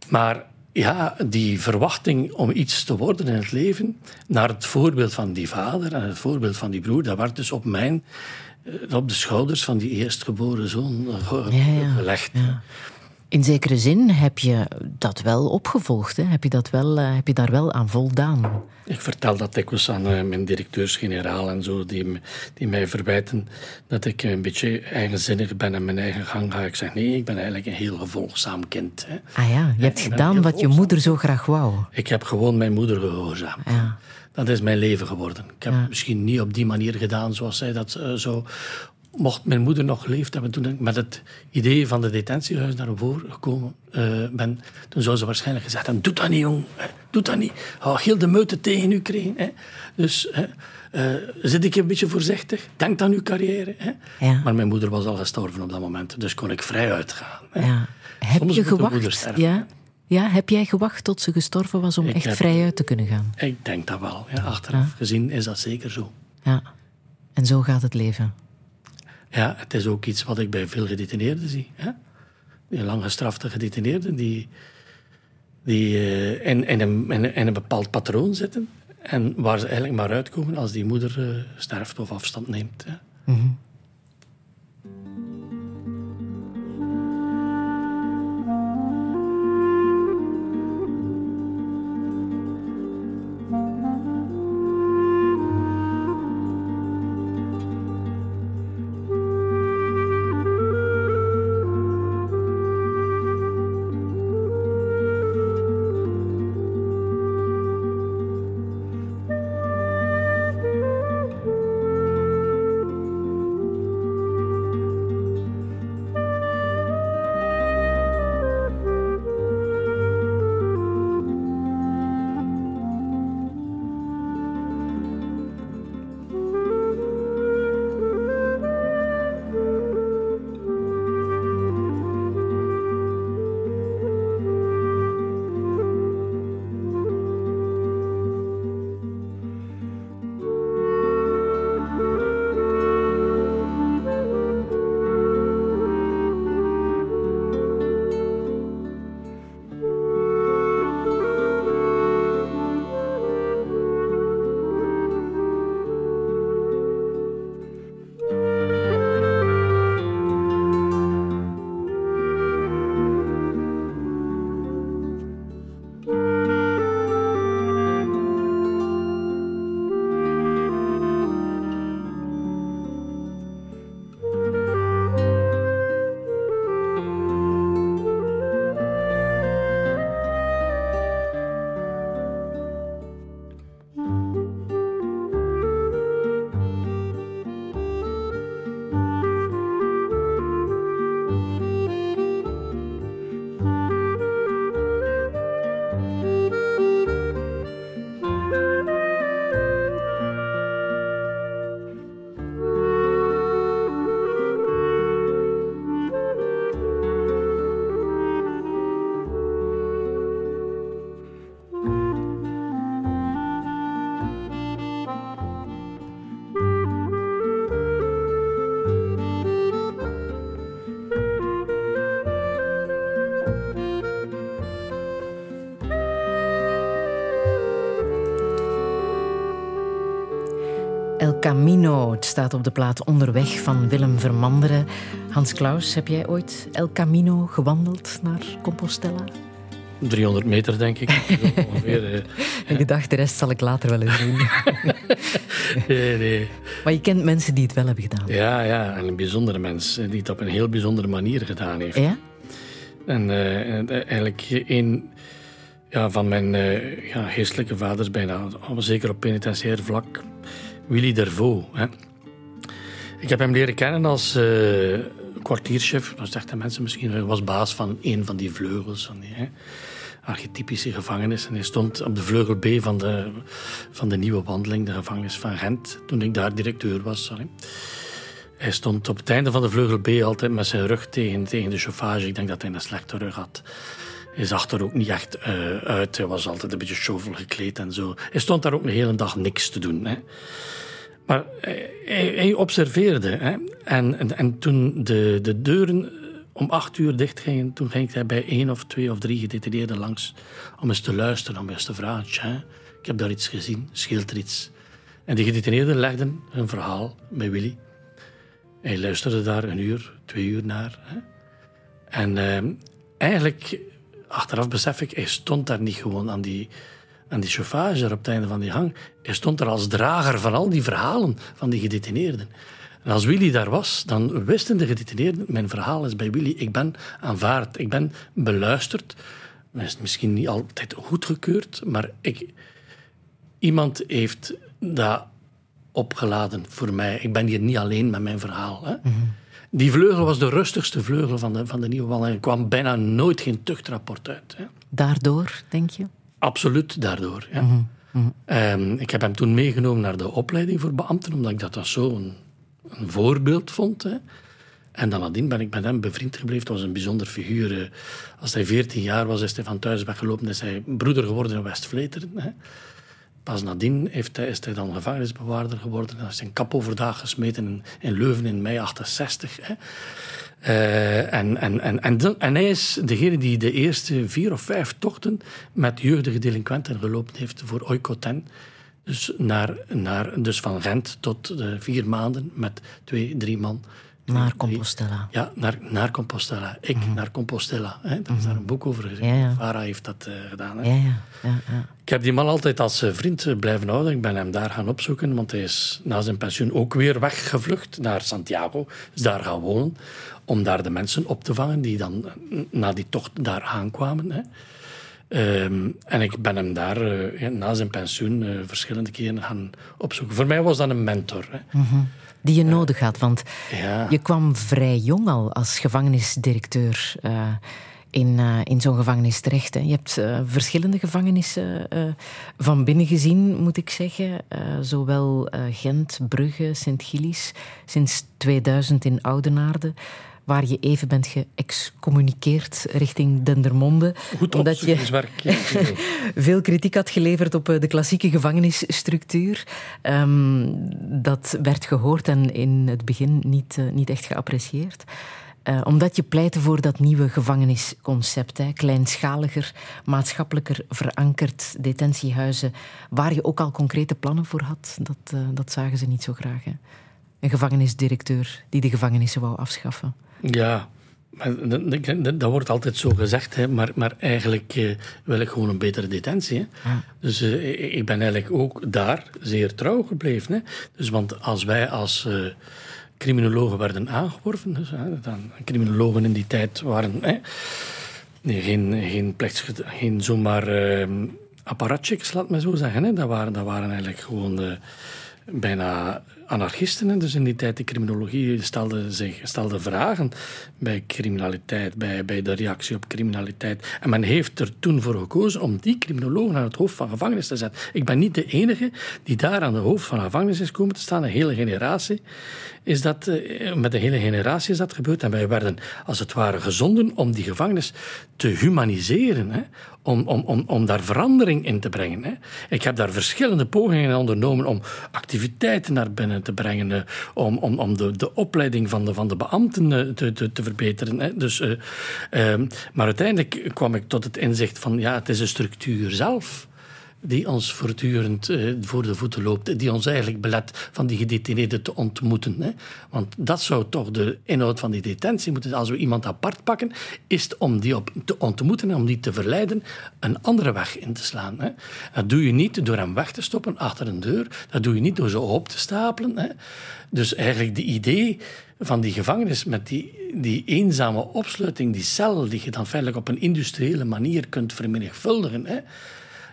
Maar ja, die verwachting om iets te worden in het leven, naar het voorbeeld van die vader en het voorbeeld van die broer, dat werd dus op mijn, eh, op de schouders van die eerstgeboren zoon eh, ge- Ja, ja. In zekere zin heb je dat wel opgevolgd. Hè? Heb, je dat wel, eh, heb je daar wel aan voldaan? Ik vertel dat dikwijls aan eh, mijn directeurs-generaal en zo, die, die mij verwijten dat ik een beetje eigenzinnig ben en mijn eigen gang ga. Ik zeg nee, ik ben eigenlijk een heel gevolgzaam kind. Hè. Ah ja, je hebt gedaan wat je moeder zo graag wou. Ik heb gewoon mijn moeder gehoorzaamd. Ja. Dat is mijn leven geworden. Ik heb misschien niet op die manier gedaan zoals zij dat eh, zo. Mocht mijn moeder nog geleefd hebben toen ik met het idee van de detentiehuis naar voren gekomen eh, ben, toen zou ze waarschijnlijk gezegd hebben: Doe dat niet, jong. hè. Doe dat niet. Ga heel de meute tegen u krijgen. Hè. Dus hè, eh, zit ik een beetje voorzichtig. Denk aan uw carrière. Hè. Ja. Maar mijn moeder was al gestorven op dat moment, dus kon ik vrij uitgaan. Hè. Ja. Heb Soms je gewacht? Ja? ja, heb jij gewacht tot ze gestorven was om Ik echt heb- vrij uit te kunnen gaan? Ik denk dat wel. Ja, achteraf gezien is dat zeker zo. Ja. En zo gaat het leven. Ja, het is ook iets wat ik bij veel gedetineerden zie. Hè? Die lang gestrafte gedetineerden, die, die eh, in, in, een, in, een- bepaald patroon zitten. En waar ze eigenlijk maar uitkomen als die moeder eh, sterft of afstand neemt. Hè. El Camino, het staat op de plaat Onderweg van Willem Vermanderen. Hans Klaus, heb jij ooit El Camino gewandeld naar Compostela? 300 meter, denk ik. Ongeveer. eh. En gedacht, de rest zal ik later wel eens doen. Nee, nee. maar je kent mensen die het wel hebben gedaan. Ja, ja, en een bijzondere mens eh, die het op een heel bijzondere manier gedaan heeft. Ja? En eh, eh, eigenlijk een ja, van mijn ja, geestelijke vaders bijna, zeker op penitentiair vlak, Willy Dervaux. Hè. Ik heb hem leren kennen als eh, kwartierchef. Dat zeggen mensen misschien. Hij was baas van een van die vleugels, van die hè, archetypische gevangenis. En hij stond op de vleugel B van de, van de nieuwe wandeling, de gevangenis van Gent, toen ik daar directeur was. Sorry. Hij stond op het einde van de vleugel B altijd met zijn rug tegen, tegen de chauffage. Ik denk dat hij een slechte rug had. Hij zag er ook niet echt eh, uit. Hij was altijd een beetje shovel gekleed en zo. Hij stond daar ook een hele dag niks te doen. Hè. Maar hij, observeerde. Hè. En, en, en toen de, de deuren om acht uur dicht gingen, toen ging hij bij één of twee of drie gedetineerden langs om eens te luisteren, om eens te vragen. "Tja, ik heb daar iets gezien, scheelt er iets? En die gedetineerden legden hun verhaal bij Willy. Hij luisterde daar een uur, twee uur naar. Hè. En ehm, eigenlijk, achteraf besef ik, hij stond daar niet gewoon aan die, aan die chauffage op het einde van die hang. Hij stond er als drager van al die verhalen van die gedetineerden. En als Willy daar was, dan wisten de gedetineerden, mijn verhaal is bij Willy, ik ben aanvaard, ik ben beluisterd. Is misschien niet altijd goedgekeurd, maar ik, iemand heeft dat opgeladen voor mij. Ik ben hier niet alleen met mijn verhaal. Hè. Die vleugel was de rustigste vleugel van de, van de nieuwe wal. En er kwam bijna nooit geen tuchtrapport uit. Hè. Daardoor, denk je? Absoluut daardoor. Ja. Ehm, ik heb hem toen meegenomen naar de opleiding voor beambten, omdat ik dat dan zo een, voorbeeld vond. Hè. En dan nadien ben ik met hem bevriend gebleven. Het was een bijzonder figuur. eh. Als hij 14 jaar was, is hij van thuis weggelopen. Is hij broeder geworden in West-Vleteren. Pas nadien heeft hij, is hij dan gevangenisbewaarder geworden. Hij is zijn kap overdag gesmeten in, in Leuven in mei 68. Hè. Eh, en, en, en, en, en hij is degene die de eerste vier of vijf tochten met jeugdige delinquenten gelopen heeft voor Oikoten. Dus, naar, naar, dus van Gent tot eh, vier maanden met twee, drie man. Naar Compostela. Ja, naar, naar Compostela. Ik naar Compostela. Hè. Daar is daar een boek over geschreven. Ja, ja. Farah heeft dat eh, gedaan. Hè. Ja, ja, ja, ja. Ik heb die man altijd als eh, vriend eh, blijven houden. Ik ben hem daar gaan opzoeken, want hij is na zijn pensioen ook weer weggevlucht naar Santiago. Is daar gaan wonen, om daar de mensen op te vangen die dan na die tocht daar aankwamen. Hè. Ehm, en ik ben hem daar na zijn pensioen verschillende keren gaan opzoeken. Voor mij was dat een mentor. Hè. Die je nodig had, want je kwam vrij jong al als gevangenisdirecteur eh, in, eh, in zo'n gevangenis terecht. Hè. Je hebt eh, verschillende gevangenissen van binnen gezien, moet ik zeggen. Zowel Gent, Brugge, Sint-Gillis, sinds 2000 in Oudenaarde. Waar je even bent geëxcommuniceerd richting Dendermonde. Goed omdat je veel kritiek had geleverd op eh, de klassieke gevangenisstructuur. Ehm, dat werd gehoord en in het begin niet, eh, niet echt geapprecieerd. Eh, omdat je pleitte voor dat nieuwe gevangenisconcept. Hè. Kleinschaliger, maatschappelijker verankerd detentiehuizen. Waar je ook al concrete plannen voor had. Dat, dat zagen ze niet zo graag. Hè. Een gevangenisdirecteur die de gevangenissen wou afschaffen. Ja, dat, wordt altijd zo gezegd, hè, maar, maar eigenlijk eh, wil ik gewoon een betere detentie. Hè. Dus eh, ik- ben eigenlijk ook daar zeer trouw gebleven. Hè. Dus, want als wij als eh, criminologen werden aangeworven, dus, hè, dan, criminologen in die tijd waren hè, nee, geen, geen, plechts, geen zomaar eh, apparatchiks, laat me zo zeggen. Hè. Dat, waren, dat waren eigenlijk gewoon eh, bijna anarchisten. Dus in die tijd, de criminologie stelde, zich, stelde vragen bij criminaliteit, bij, bij de reactie op criminaliteit. En men heeft er toen voor gekozen om die criminologen aan het hoofd van gevangenis te zetten. Ik ben niet de enige die daar aan het hoofd van gevangenis is komen te staan. Een hele generatie is dat, eh, met een hele generatie is dat gebeurd. En wij werden als het ware gezonden om die gevangenis te humaniseren. Hè? Om, om, om, om daar verandering in te brengen. Hè? Ik heb daar verschillende pogingen ondernomen om activiteiten naar binnen te brengen. eh, om om, om de, de opleiding van de, van de beambten eh, te, te, te verbeteren. Hè? Dus, eh, ehm, maar uiteindelijk kwam ik tot het inzicht van ja, het is de structuur zelf die ons voortdurend eh, voor de voeten loopt, die ons eigenlijk belet van die gedetineerden te ontmoeten. Hè? Want dat zou toch de inhoud van die detentie moeten zijn. Als we iemand apart pakken, is het om die op te ontmoeten en om die te verleiden een andere weg in te slaan. Hè? Dat doe je niet door hem weg te stoppen achter een deur, dat doe je niet door ze op te stapelen. Hè? Dus eigenlijk de idee van die gevangenis met die, die eenzame opsluiting, die cel die je dan feitelijk op een industriële manier kunt vermenigvuldigen. Hè?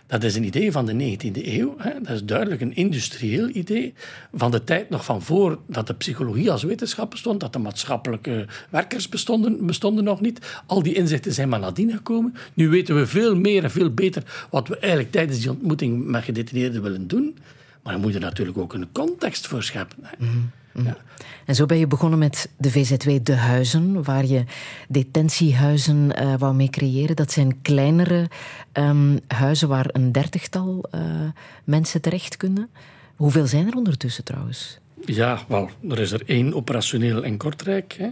Dat is een idee van de 19e eeuw. Hè. Dat is duidelijk een industrieel idee. Van de tijd nog van voor dat de psychologie als wetenschap bestond, dat de maatschappelijke werkers bestonden, bestonden nog niet. Al die inzichten zijn maar nadien gekomen. Nu weten we veel meer en veel beter wat we eigenlijk tijdens die ontmoeting met gedetineerden willen doen. Maar je moet er natuurlijk ook een context voor scheppen. Hè. Ja. En zo ben je begonnen met de VZW De Huizen, waar je detentiehuizen eh wou mee creëren. Dat zijn kleinere ehm, huizen waar een dertigtal eh, mensen terecht kunnen. Hoeveel zijn er ondertussen trouwens? Ja, wel, er is er één operationeel in Kortrijk. Hè.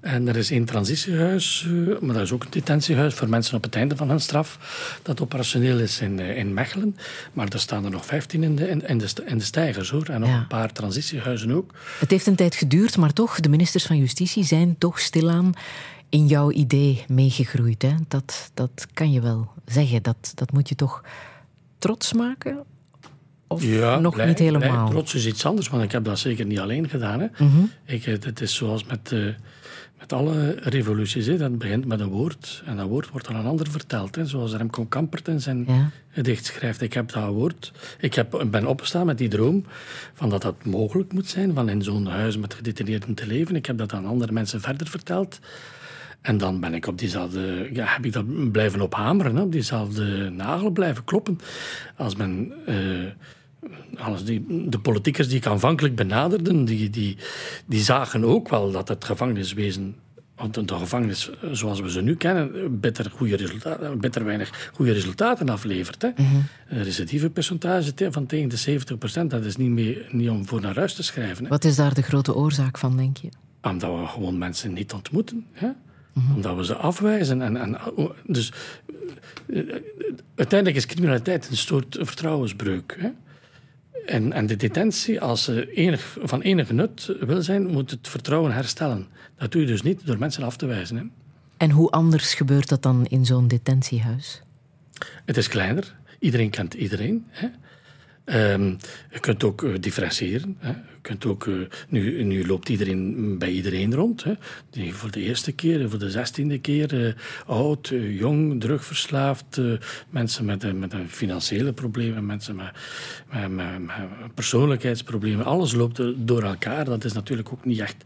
En er is één transitiehuis, eh, maar dat is ook een detentiehuis voor mensen op het einde van hun straf. Dat operationeel is in, eh, in Mechelen. Maar er staan er nog vijftien in de, in, de, in de stijgers, hoor. En nog Ja. een paar transitiehuizen ook. Het heeft een tijd geduurd, maar toch, de ministers van Justitie zijn toch stilaan in jouw idee meegegroeid. Hè? Dat, dat kan je wel zeggen. Dat, dat moet je toch trots maken? Of nog blij- niet helemaal? blij. trots is iets anders, want ik heb dat zeker niet alleen gedaan. Hè. ik, eh, het is zoals met, eh, met alle revoluties. Hè. Dat begint met een woord en dat woord wordt aan een ander verteld. Hè. Zoals Remco Kampert in zijn Ja. gedicht schrijft. Ik heb dat woord. Ik heb, ben opgestaan met die droom van dat dat mogelijk moet zijn, van in zo'n huis met gedetineerden te leven. Ik heb dat aan andere mensen verder verteld. En dan ben ik op diezelfde, ja, heb ik dat blijven ophameren, hè, op diezelfde nagel blijven kloppen. Als men, eh, als die, de politiekers die ik aanvankelijk benaderde, die, die, die zagen ook wel dat het gevangeniswezen, want de gevangenis zoals we ze nu kennen, bitter, goede resultaten, bitter weinig goede resultaten aflevert. Hè. Een recidivepercentage van tegen de 70% dat is niet, meer, niet om voor naar huis te schrijven. Hè. Wat is daar de grote oorzaak van, denk je? omdat we gewoon mensen niet ontmoeten. Hè? Omdat we ze afwijzen. En, en, dus eh, uiteindelijk is criminaliteit een soort vertrouwensbreuk. Hè? En, en de detentie, als ze enig, van enige nut wil zijn, moet het vertrouwen herstellen. Dat doe je dus niet door mensen af te wijzen. Hè? En hoe anders gebeurt dat dan in zo'n detentiehuis? Het is kleiner. Iedereen kent iedereen. Hè? Ehm, je kunt ook uh, differentiëren. Hè. Je kunt ook, uh, nu, nu loopt iedereen bij iedereen rond. Hè. Die voor de eerste keer, voor de zestiende keer, uh, oud, jong, drugverslaafd, mensen met, met financiële problemen, mensen met, met, met, met, persoonlijkheidsproblemen. Alles loopt door elkaar. Dat is natuurlijk ook niet echt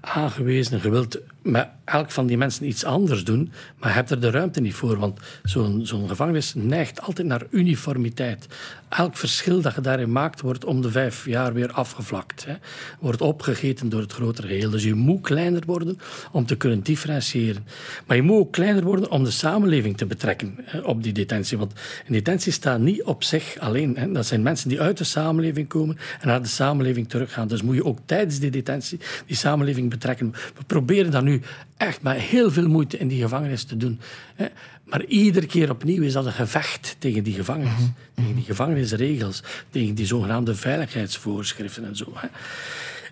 aangewezen. Je wilt met elk van die mensen iets anders doen, maar je hebt er de ruimte niet voor. Want zo'n zo'n gevangenis neigt altijd naar uniformiteit. Elk verschil dat je daarin maakt, wordt om de vijf jaar weer afgevlakt. Wordt opgegeten door het grotere geheel. Dus je moet kleiner worden om te kunnen differentiëren. Maar je moet ook kleiner worden om de samenleving te betrekken op die detentie. Want een detentie staat niet op zich alleen. Hè. Dat zijn mensen die uit de samenleving komen en naar de samenleving teruggaan. Dus moet je ook tijdens die detentie die samenleving betrekken. We proberen dat nu echt met heel veel moeite in die gevangenis te doen. Hè. Maar iedere keer opnieuw is dat een gevecht tegen die gevangenis. Mhm. Tegen die gevangenisregels, tegen die zogenaamde veiligheidsvoorschriften en zo. Hè.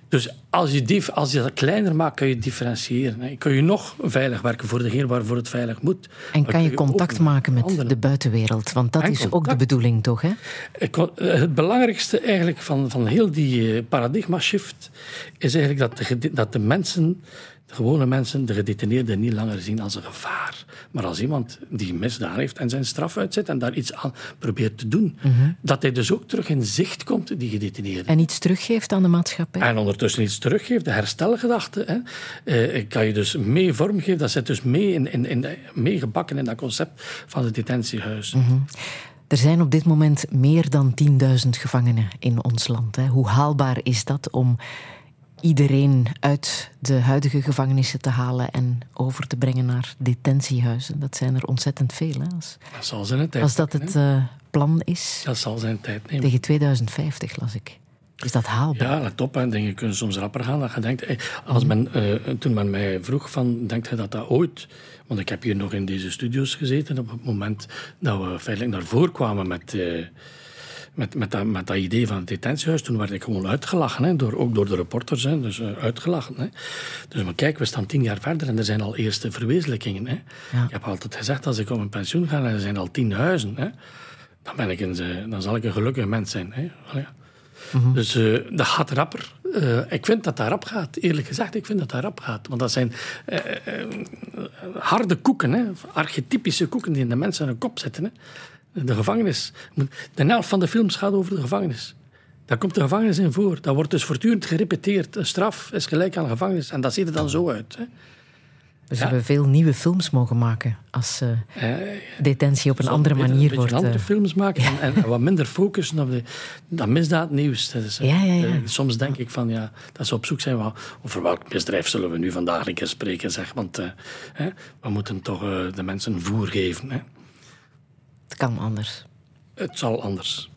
Dus als je, die, als je dat kleiner maakt, kun je differentiëren. Hè. Kun je nog veilig werken voor degene waarvoor het veilig moet. En kan je contact maken met anderen. de buitenwereld? Want dat En is ook de bedoeling, toch? Hè? Eh, Het belangrijkste eigenlijk van, van heel die eh, paradigma-shift is eigenlijk dat de, dat de mensen, gewone mensen, de gedetineerden niet langer zien als een gevaar, maar als iemand die misdaan heeft en zijn straf uitzet en daar iets aan probeert te doen. Dat hij dus ook terug in zicht komt, die gedetineerde. En iets teruggeeft aan de maatschappij? En ondertussen iets teruggeeft, de herstelgedachte. Hè. Eh, kan je dus mee vormgeven. Dat zit dus mee, in, in, in, meegebakken in dat concept van het detentiehuis. Er zijn op dit moment meer dan 10.000 gevangenen in ons land. Hè. Hoe haalbaar is dat om iedereen uit de huidige gevangenissen te halen en over te brengen naar detentiehuizen? Dat zijn er ontzettend veel. Hè. Als, Dat zal zijn tijd als dat het eh, plan is, Dat zal zijn tijd nemen. tegen 2050 las ik. Is dat haalbaar? Ja, let op. Hè. Dingen kunnen soms rapper gaan. Dat je denkt, als men, eh, toen men mij vroeg van, denkt je dat dat ooit... Want ik heb hier nog in deze studio's gezeten op het moment dat we feitelijk naar voren kwamen met... eh, met, met, dat, met dat idee van het detentiehuis, toen werd ik gewoon uitgelachen, hè, door, ook door de reporters, hè, dus uh, uitgelachen. Hè. Dus maar kijk, we staan tien jaar verder en er zijn al eerste verwezenlijkingen. Hè. Ja. Ik heb altijd gezegd, als ik op een pensioen ga en er zijn al tien huizen, hè, dan, ben ik een, eh, dan zal ik een gelukkig mens zijn. Hè. Ja. Dus uh, dat gaat rapper. Uh, ik vind dat dat rap gaat. Eerlijk gezegd, ik vind dat dat rap gaat. Want dat zijn uh, harde koeken, hè? archetypische koeken die in de mensen aan hun kop zitten. Hè? De gevangenis. De helft van de films gaat over de gevangenis. Daar komt de gevangenis in voor. Dat wordt dus voortdurend gerepeteerd. Een straf is gelijk aan gevangenis. En dat ziet er dan zo uit. Hè? We zullen ja. veel nieuwe films mogen maken als uh, detentie op een andere manier een wordt. andere films maken ja. en, en, wat minder focussen op de, dat misdaadnieuws. Dat is, ja, uh, soms denk ik van ja, dat ze op zoek zijn van, over welk misdrijf zullen we nu vandaag een keer spreken. Zeg, want uh, hè, we moeten toch de mensen voer geven. Hè. Het kan anders. Het zal anders.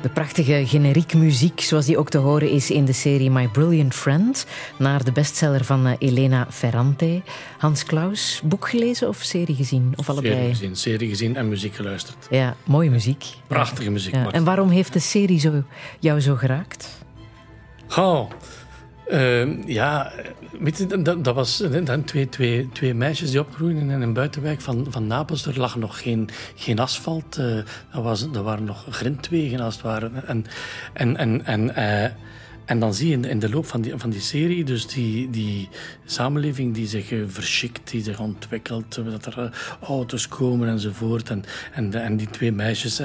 De prachtige generiek muziek, zoals die ook te horen is in de serie My Brilliant Friend, naar de bestseller van eh, Elena Ferrante. Hans Klaus, boek gelezen of serie gezien? Of allebei? Serie gezien, serie gezien en muziek geluisterd. Ja, mooie muziek. Prachtige muziek. Ja. En waarom heeft de serie zo, jou zo geraakt? Oh, ja, weet je, dat, dat was dan twee, twee, twee meisjes die opgroeiden in een buitenwijk van, van Napels. Er lag nog geen, geen asfalt. eh dat, was, dat waren nog grindwegen als het ware. En, en, en, en, eh, en dan zie je in de, de loop van die, van die serie dus die, die samenleving die zich eh, verschikt, die zich ontwikkelt, eh, dat er eh, auto's komen enzovoort. En, en, de- en die twee meisjes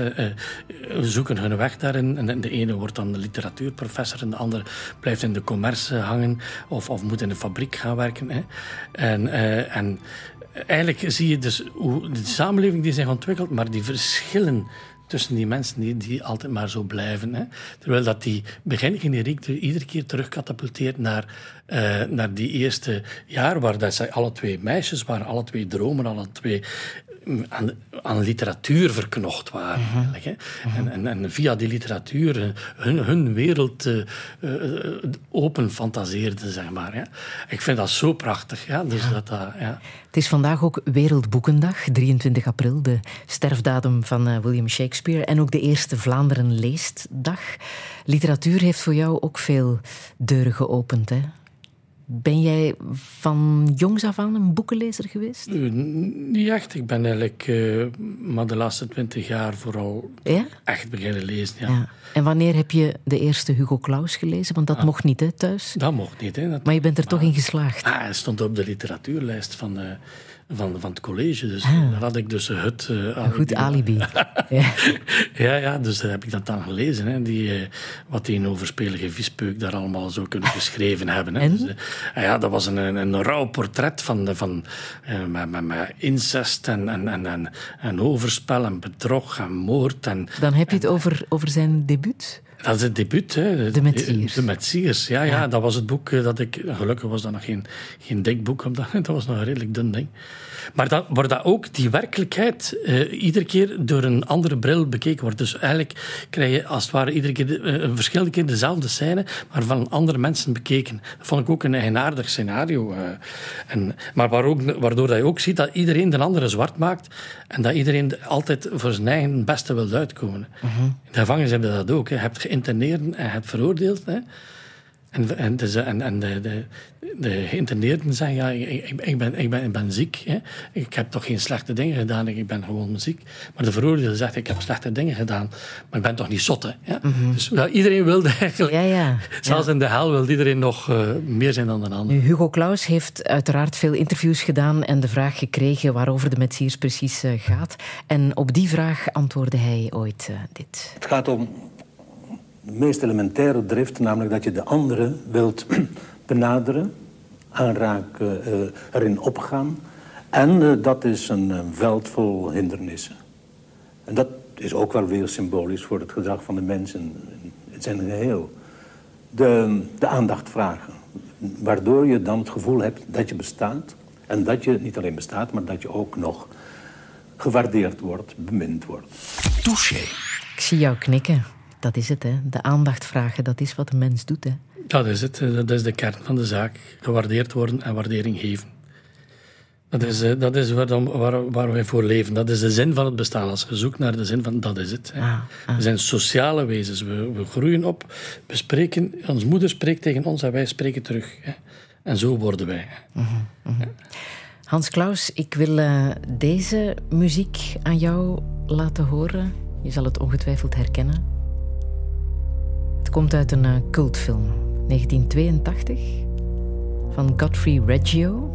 zoeken hun weg daarin. En de, de ene wordt dan de literatuurprofessor en de andere blijft in de commerce hangen of, of moet in een fabriek gaan werken. Hè. En, eh, en eigenlijk zie je dus hoe de samenleving die zich ontwikkelt, maar die verschillen tussen die mensen die, die altijd maar zo blijven. Hè. Terwijl dat die begingeneriek er iedere keer terugkatapulteert naar, eh, naar die eerste jaar, waar dat zij alle twee meisjes waren, alle twee dromen, alle twee aan, aan literatuur verknocht waren. eigenlijk, hè. En, en, en via die literatuur hun, hun wereld eh, open fantaseerden, zeg maar. Ja. Ik vind dat zo prachtig. Ja. Dus dat, dat, ja. Het is vandaag ook Wereldboekendag, 23 april, de sterfdatum van eh, William Shakespeare en ook de eerste Vlaanderen leestdag. Literatuur heeft voor jou ook veel deuren geopend, hè? Ben jij van jongs af aan een boekenlezer geweest? Eh, Niet echt. Ik ben eigenlijk eh, maar de laatste twintig jaar vooral Ja? echt beginnen lezen. Ja. ja. En wanneer heb je de eerste Hugo Claus gelezen? Want dat mocht niet, hè, thuis? Dat mocht niet. Hè. Dat, Maar je bent er toch in geslaagd. Ah, hij stond op de literatuurlijst van, eh, van, van het college. Dus Ah. daar had ik dus het uh, Een goed alibi. ja. Ja, ja, dus daar heb ik dat dan gelezen. Hè, die, eh, wat die overspelige vispeuk daar allemaal zo kunnen geschreven hebben. Hè. En? Dus, eh, ja, dat was een, een, een rauw portret van, de- van, met, met, met incest en, en, en, en, en overspel en bedrog en moord. En, Dan heb je het over, over zijn debuut. Dat is het debuut. Hè. De Metsiers. De Metsiers, ja, ja. Dat was het boek eh, dat ik... Gelukkig was dat nog geen, geen dik boek. Omdat, dat was nog een redelijk dun ding. Maar dat, waar dat ook die werkelijkheid eh, iedere keer door een andere bril bekeken wordt. Dus eigenlijk krijg je als het ware iedere keer de, eh, verschillende keer dezelfde scène, maar van andere mensen bekeken. Dat vond ik ook een eigenaardig scenario. eh. en, maar waar ook, waardoor dat je ook ziet dat iedereen de andere zwart maakt en dat iedereen altijd voor zijn eigen beste wil uitkomen. In de gevangenis hebben dat ook. Hè. Je hebt geïnterneerd en je hebt veroordeeld. Hè. En, en, dus, en, en de, de, de geïnterneerden zeggen, ja, ik, ik, ben, ik, ben, ik ben ziek. Hè. Ik heb toch geen slechte dingen gedaan, ik ben gewoon ziek. Maar de veroordeelde zegt, ik heb slechte dingen gedaan, maar ik ben toch niet zot. Hè. Ja? Dus ja, iedereen wilde eigenlijk... Ja, ja. Zelfs in de hel wil iedereen nog eh, meer zijn dan een ander. Hugo Claus heeft uiteraard veel interviews gedaan en de vraag gekregen waarover de Metsiers precies eh, gaat. En op die vraag antwoordde hij ooit eh, dit. Het gaat om de meest elementaire drift, namelijk dat je de andere wilt benaderen, aanraken, eh, erin opgaan. En eh, dat is een eh, veld vol hindernissen. En dat is ook wel weer symbolisch voor het gedrag van de mensen in zijn geheel. De, de aandacht vragen, waardoor je dan het gevoel hebt dat je bestaat. En dat je niet alleen bestaat, maar dat je ook nog gewaardeerd wordt, bemind wordt. Touché. Ik zie jou knikken. Dat is het, hè. De aandacht vragen, dat is wat een mens doet, hè. Dat is het. Dat is de kern van de zaak. Gewaardeerd worden en waardering geven. Dat is, eh, dat is waar, dan- waar, waar wij voor leven. Dat is de zin van het bestaan. Als je zoekt naar de zin van dat is het. hè. Ah, ah. We zijn sociale wezens. We, we groeien op. We spreken, onze moeder spreekt tegen ons en wij spreken terug. Hè. En zo worden wij. Hans Klaus, ik wil eh, deze muziek aan jou laten horen. Je zal het ongetwijfeld herkennen. Komt uit een eh, cultfilm, 1982, van Godfrey Reggio,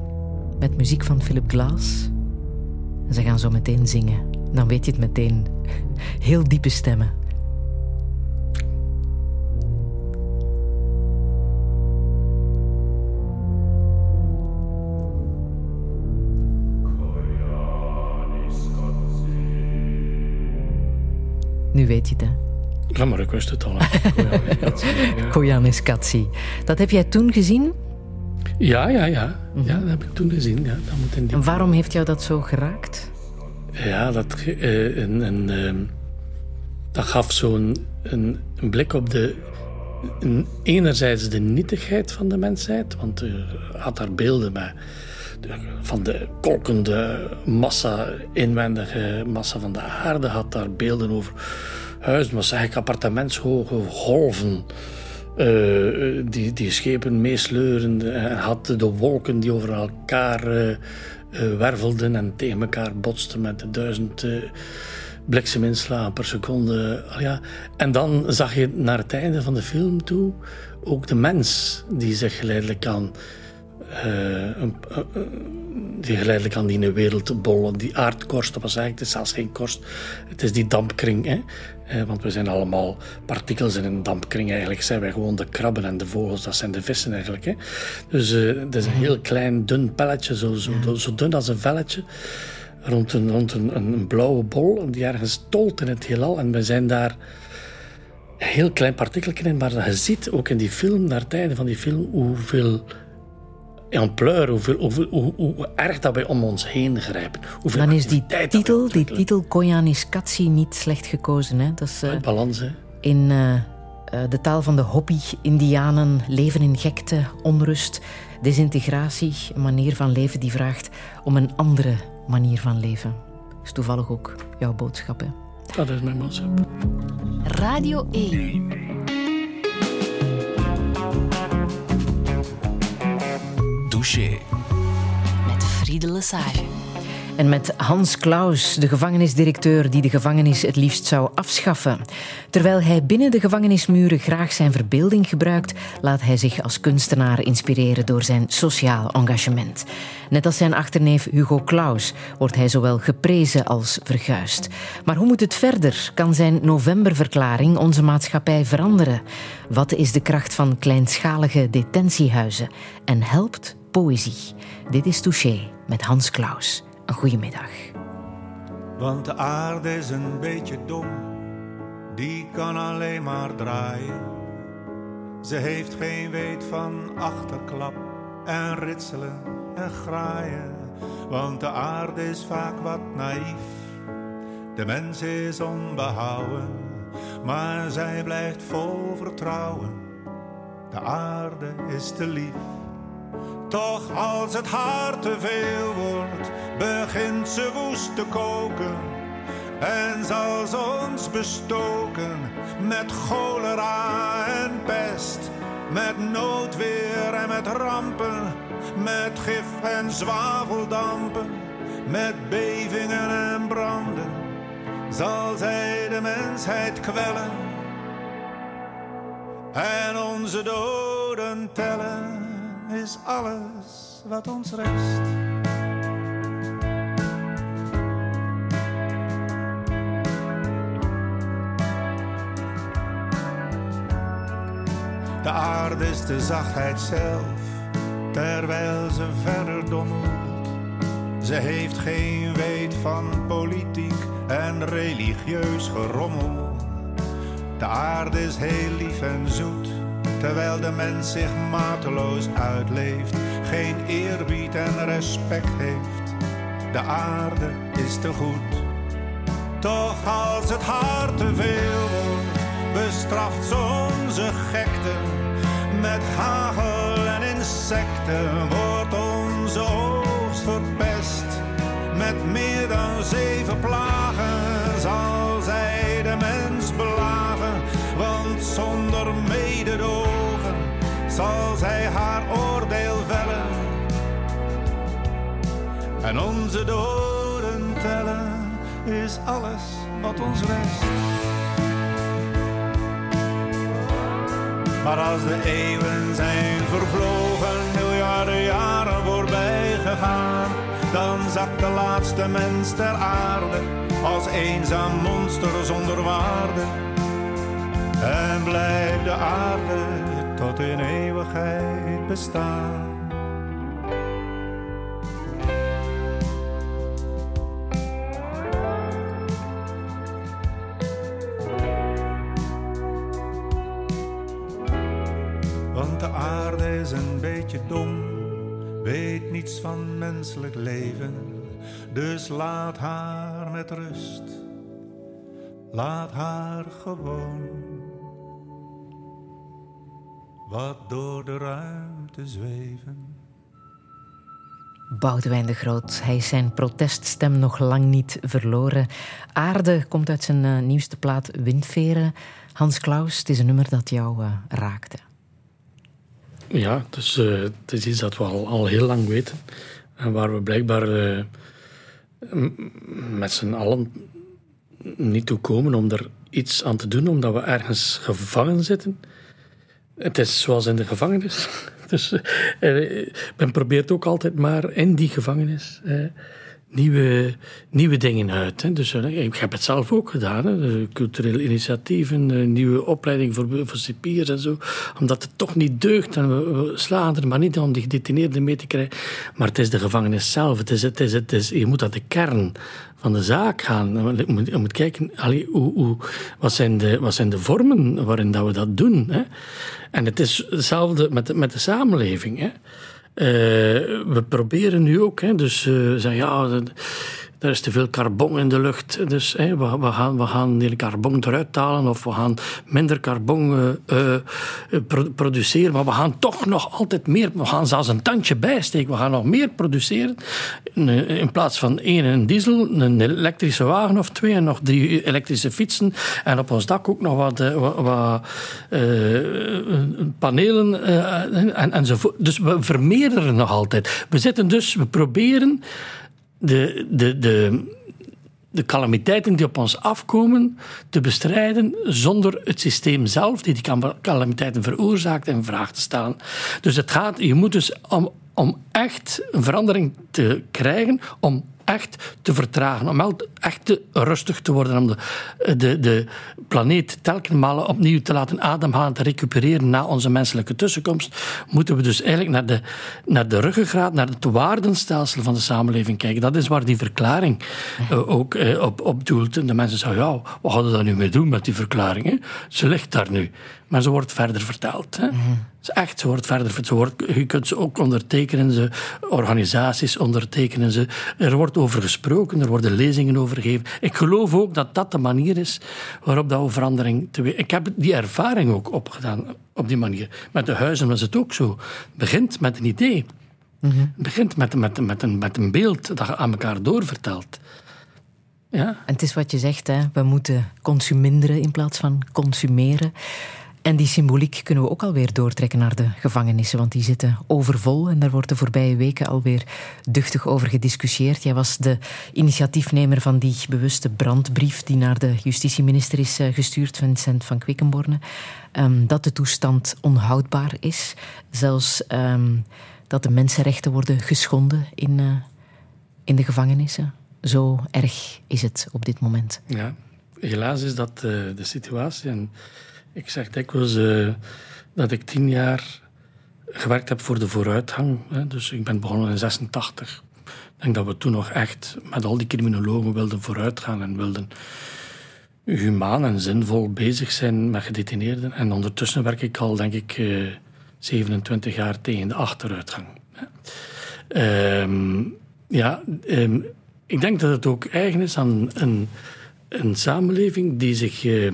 met muziek van Philip Glass. En ze gaan zo meteen zingen. Dan weet je het meteen. Heel diepe stemmen. Nu weet je het, hè? Ja, maar ik wist het al. hè. Ja, Koyanis Katsi. Dat heb jij toen gezien. Ja, ja, ja. Ja, dat heb ik toen gezien. Ja, dat moet in die... En waarom heeft jou dat zo geraakt? Ja, dat, eh, een, een, ehm, dat gaf zo'n een, een blik op de een, enerzijds de nietigheid van de mensheid, want je had daar beelden bij van de kolkende massa, inwendige massa van de aarde, had daar beelden over huizen, was eigenlijk appartementshoge golven. Uh, die, die schepen meesleuren en had de wolken die over elkaar uh, uh, wervelden en tegen elkaar botsten met de duizend blikseminslagen per seconde. ja. En dan zag je naar het einde van de film toe ook de mens die zich geleidelijk aan uh, die geleidelijk aan die wereld bollen. Die aardkorst, dat was eigenlijk het is zelfs geen korst. Het is die dampkring. Hè? Want we zijn allemaal partikels in een dampkring. Eigenlijk zijn wij gewoon de krabben en de vogels. Dat zijn de vissen eigenlijk. Hè? Dus het is een heel klein, dun pelletje. Zo, zo, zo dun als een velletje. Rond, een, rond een, een, blauwe bol. Die ergens tolt in het heelal. En we zijn daar een heel klein partikeltje in. Maar je ziet ook in die film, naar het einde van die film, hoeveel ampleur, hoeveel, hoeveel, hoe, hoe, erg dat wij om ons heen grijpen. Hoeveel Dan is die titel, die titel Koyaanisqatsi niet slecht gekozen. Hè? Dat is, uh, balans, hè? In uh, de taal van de hobby-Indianen, leven in gekte, onrust, desintegratie. Een manier van leven die vraagt om een andere manier van leven. Dat is toevallig ook jouw boodschap, hè? Dat is mijn boodschap. Radio 1. Met Friede Lesage. En met Hans Klaus, de gevangenisdirecteur die de gevangenis het liefst zou afschaffen. Terwijl hij binnen de gevangenismuren graag zijn verbeelding gebruikt, laat hij zich als kunstenaar inspireren door zijn sociaal engagement. Net als zijn achterneef Hugo Claus wordt hij zowel geprezen als verguisd. Maar hoe moet het verder? Kan zijn novemberverklaring onze maatschappij veranderen? Wat is de kracht van kleinschalige detentiehuizen? En helpt poëzie. Dit is Touché met Hans Klaus. Een goedemiddag. Want de aarde is een beetje dom, die kan alleen maar draaien. Ze heeft geen weet van achterklap en ritselen en graaien. Want de aarde is vaak wat naïef, de mens is onbehouden, maar zij blijft vol vertrouwen. De aarde is te lief toch als het haar te veel wordt, begint ze woest te koken. En zal ze ons bestoken met cholera en pest. Met noodweer en met rampen, met gif en zwaveldampen. Met bevingen en branden, zal zij de mensheid kwellen. En onze doden tellen is alles wat ons rest. De aarde is de zachtheid zelf, terwijl ze verder dommelt. Ze heeft geen weet van politiek en religieus gerommel. De aarde is heel lief en zoet terwijl de mens zich mateloos uitleeft, geen eerbied en respect heeft. De aarde is te goed. Toch als het haar te veel wordt, bestraft ze onze gekte. Met hagel en insecten wordt onze oogst verpest. Met meer dan zeven plagen zal zij de mens belagen, want zonder mededogen zal zij haar oordeel vellen en onze doden tellen is alles wat ons rest. Maar als de eeuwen zijn vervlogen, miljarden jaren voorbij gegaan, dan zakt de laatste mens ter aarde als eenzaam monster zonder waarde. En blijft de aarde tot in eeuwigheid bestaan. Want de aarde is een beetje dom, weet niets van menselijk leven, dus laat haar met rust. laat haar gewoon wat door de ruimte zweven. Boudewijn de Groot. Hij is zijn proteststem nog lang niet verloren. Aarde komt uit zijn uh, nieuwste plaat Windveren. Hans Klaus, het is een nummer dat jou uh, raakte. Ja, dus, uh, het is iets dat we al, al heel lang weten. En waar we blijkbaar met z'n allen niet toe komen om er iets aan te doen, omdat we ergens gevangen zitten. Het is zoals in de gevangenis. Dus uh, men probeert ook altijd maar in die gevangenis uh, nieuwe, nieuwe dingen uit. Hè. Dus uh, ik heb het zelf ook gedaan. Hè. Culturele initiatieven, nieuwe opleiding voor, voor cipiers en zo. Omdat het toch niet deugt. En we, we slaan er maar niet om die gedetineerden mee te krijgen. Maar het is de gevangenis zelf. Het is, het is, het is, je moet aan de kern van de zaak gaan. Je moet, kijken, allee, hoe, hoe, wat, zijn de, wat zijn de vormen waarin dat we dat doen. Hè? En het is hetzelfde met, met de samenleving. Hè? Uh, we proberen nu ook, hè, dus uh, zeggen ja, er is te veel carbon in de lucht. Dus we, gaan, we gaan die carbon eruit halen of we gaan minder carbon uh, produceren. Maar we gaan toch nog altijd meer. We gaan zelfs een tandje bijsteken. We gaan nog meer produceren. In plaats van één een diesel, een elektrische wagen of twee en nog drie elektrische fietsen. En op ons dak ook nog wat, wat, wat panelen en, enzovoort. Dus we vermeerderen nog altijd. We zitten dus, we proberen de, de, de, de calamiteiten die op ons afkomen te bestrijden zonder het systeem zelf, die die calamiteiten veroorzaakt, in vraag te stellen. Dus het gaat, je moet dus om, om echt een verandering te krijgen, om echt te vertragen, om echt te rustig te worden, om de, de, de planeet telkens opnieuw te laten ademhalen, te recupereren na onze menselijke tussenkomst, moeten we dus eigenlijk naar de, naar de ruggengraat, naar het waardenstelsel van de samenleving kijken. Dat is waar die verklaring uh, ook uh, op, op doelt. En de mensen zeggen, ja, wat hadden we daar nu mee doen met die verklaring? Hè? Ze ligt daar nu. Maar ze wordt verder verteld. Hè? Mm is echt, ze wordt verder. Ze wordt, je kunt ze ook ondertekenen, ze, organisaties ondertekenen ze. Er wordt over gesproken, er worden lezingen over gegeven. Ik geloof ook dat dat de manier is waarop dat verandering te Ik heb die ervaring ook opgedaan op die manier. Met de huizen was het ook zo. Het begint met een idee. Het begint met, met, met, een, met een beeld dat je aan elkaar doorvertelt. Ja. En het is wat je zegt, hè? we moeten consuminderen in plaats van consumeren. En die symboliek kunnen we ook alweer doortrekken naar de gevangenissen, want die zitten overvol en daar wordt de voorbije weken alweer duchtig over gediscussieerd. Jij was de initiatiefnemer van die bewuste brandbrief die naar de justitieminister is eh, gestuurd, Vincent van Quickenborne, um, dat de toestand onhoudbaar is, zelfs um, dat de mensenrechten worden geschonden in, uh, in de gevangenissen. Zo erg is het op dit moment. Ja, helaas is dat uh, de situatie. En ik zeg dikwijls uh, dat ik tien jaar gewerkt heb voor de vooruitgang. Hè. Dus ik ben begonnen in 86. Ik denk dat we toen nog echt met al die criminologen wilden vooruitgaan en wilden humaan en zinvol bezig zijn met gedetineerden. En ondertussen werk ik al, denk ik, uh, eh, 27 jaar tegen de achteruitgang. Um, ja, um, ik denk dat het ook eigen is aan een, een samenleving die zich uh,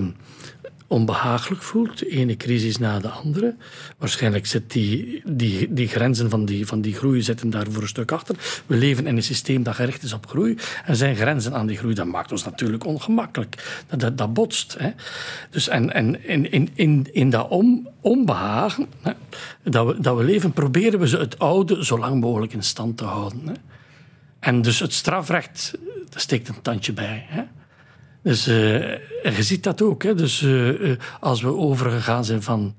onbehagelijk voelt, de ene crisis na de andere. Waarschijnlijk zit die, die, die grenzen van die, van die groei zitten daar voor een stuk achter. We leven in een systeem dat gericht is op groei. Er zijn grenzen aan die groei. Dat maakt ons natuurlijk ongemakkelijk. Dat, dat, dat botst. Hè. Dus en, en in, in, in, in dat onbehagen hè, dat, we, dat we leven, proberen we ze het oude zo lang mogelijk in stand te houden. Hè. En dus het strafrecht, daar steekt een tandje bij. Hè. Dus uh, je ziet dat ook. Hè. Dus uh, als we overgegaan zijn van,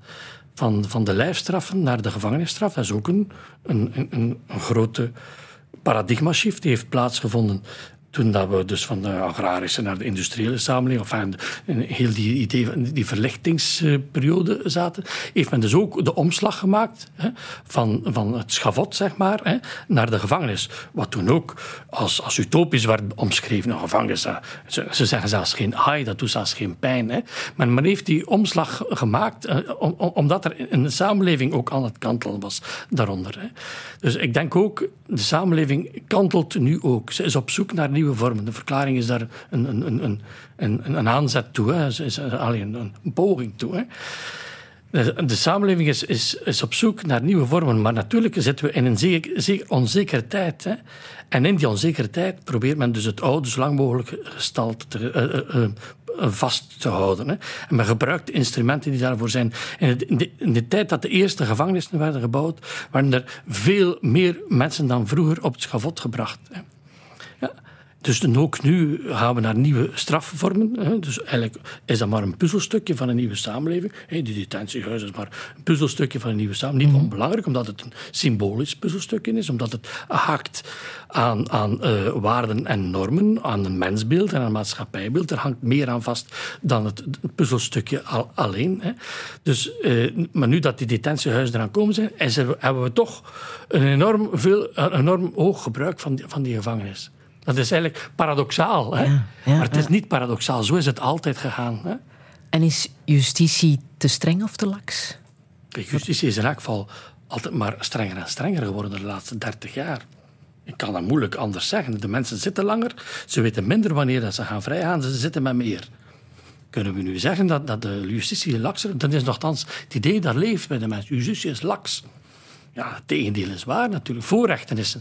van, van de lijfstraffen naar de gevangenisstraf, dat is ook een, een, een, een grote paradigma-shift die heeft plaatsgevonden toen dat we dus van de agrarische naar de industriële samenleving, of enfin, heel die idee, die verlichtingsperiode zaten, heeft men dus ook de omslag gemaakt hè, van, van het schavot, zeg maar, hè, naar de gevangenis. Wat toen ook als, als utopisch werd omschreven. Een gevangenis, ze, ze, zeggen zelfs geen haai, dat doet zelfs geen pijn. Hè. Maar men heeft die omslag gemaakt eh, om, omdat er de samenleving ook aan het kantelen was daaronder. Hè. Dus ik denk ook, de samenleving kantelt nu ook. Ze is op zoek naar nieuwe vormen. De verklaring is daar een, een, een, een, een aanzet toe, hè. Is, alleen een, poging toe. De, samenleving is, is, op zoek naar nieuwe vormen, maar natuurlijk zitten we in een zeer, onzekere tijd. Hè. En in die onzekere tijd probeert men dus het oude zo lang mogelijk te, uh, uh, vast te houden. Hè. En men gebruikt instrumenten die daarvoor zijn. In de, in de, tijd dat de eerste gevangenissen werden gebouwd, waren er veel meer mensen dan vroeger op het schavot gebracht. Hè. Dus ook nu gaan we naar nieuwe strafvormen. Dus eigenlijk is dat maar een puzzelstukje van een nieuwe samenleving. Die detentiehuis is maar een puzzelstukje van een nieuwe samenleving. Niet mhm. onbelangrijk, omdat het een symbolisch puzzelstukje is. Omdat het haakt aan, aan uh, waarden en normen, aan een mensbeeld en een maatschappijbeeld. Er hangt meer aan vast dan het, puzzelstukje al, alleen. Hè. Dus, uh, maar nu dat die detentiehuizen eraan komen zijn, er, hebben we toch een enorm, veel, een enorm hoog gebruik van die, van die gevangenis. Dat is eigenlijk paradoxaal. Hè? Ja, maar het is niet paradoxaal. Zo is het altijd gegaan. Hè? En is justitie te streng of te laks? Justitie is in elk geval altijd maar strenger en strenger geworden de laatste dertig jaar. Ik kan dat moeilijk anders zeggen. De mensen zitten langer, ze weten minder wanneer ze gaan vrijgaan, ze zitten met meer. Kunnen we nu zeggen dat, dat de justitie lakser Dat is nogthans het idee dat leeft bij de mensen. Justitie is laks. Ja, het tegendeel is waar natuurlijk. Voorrechten is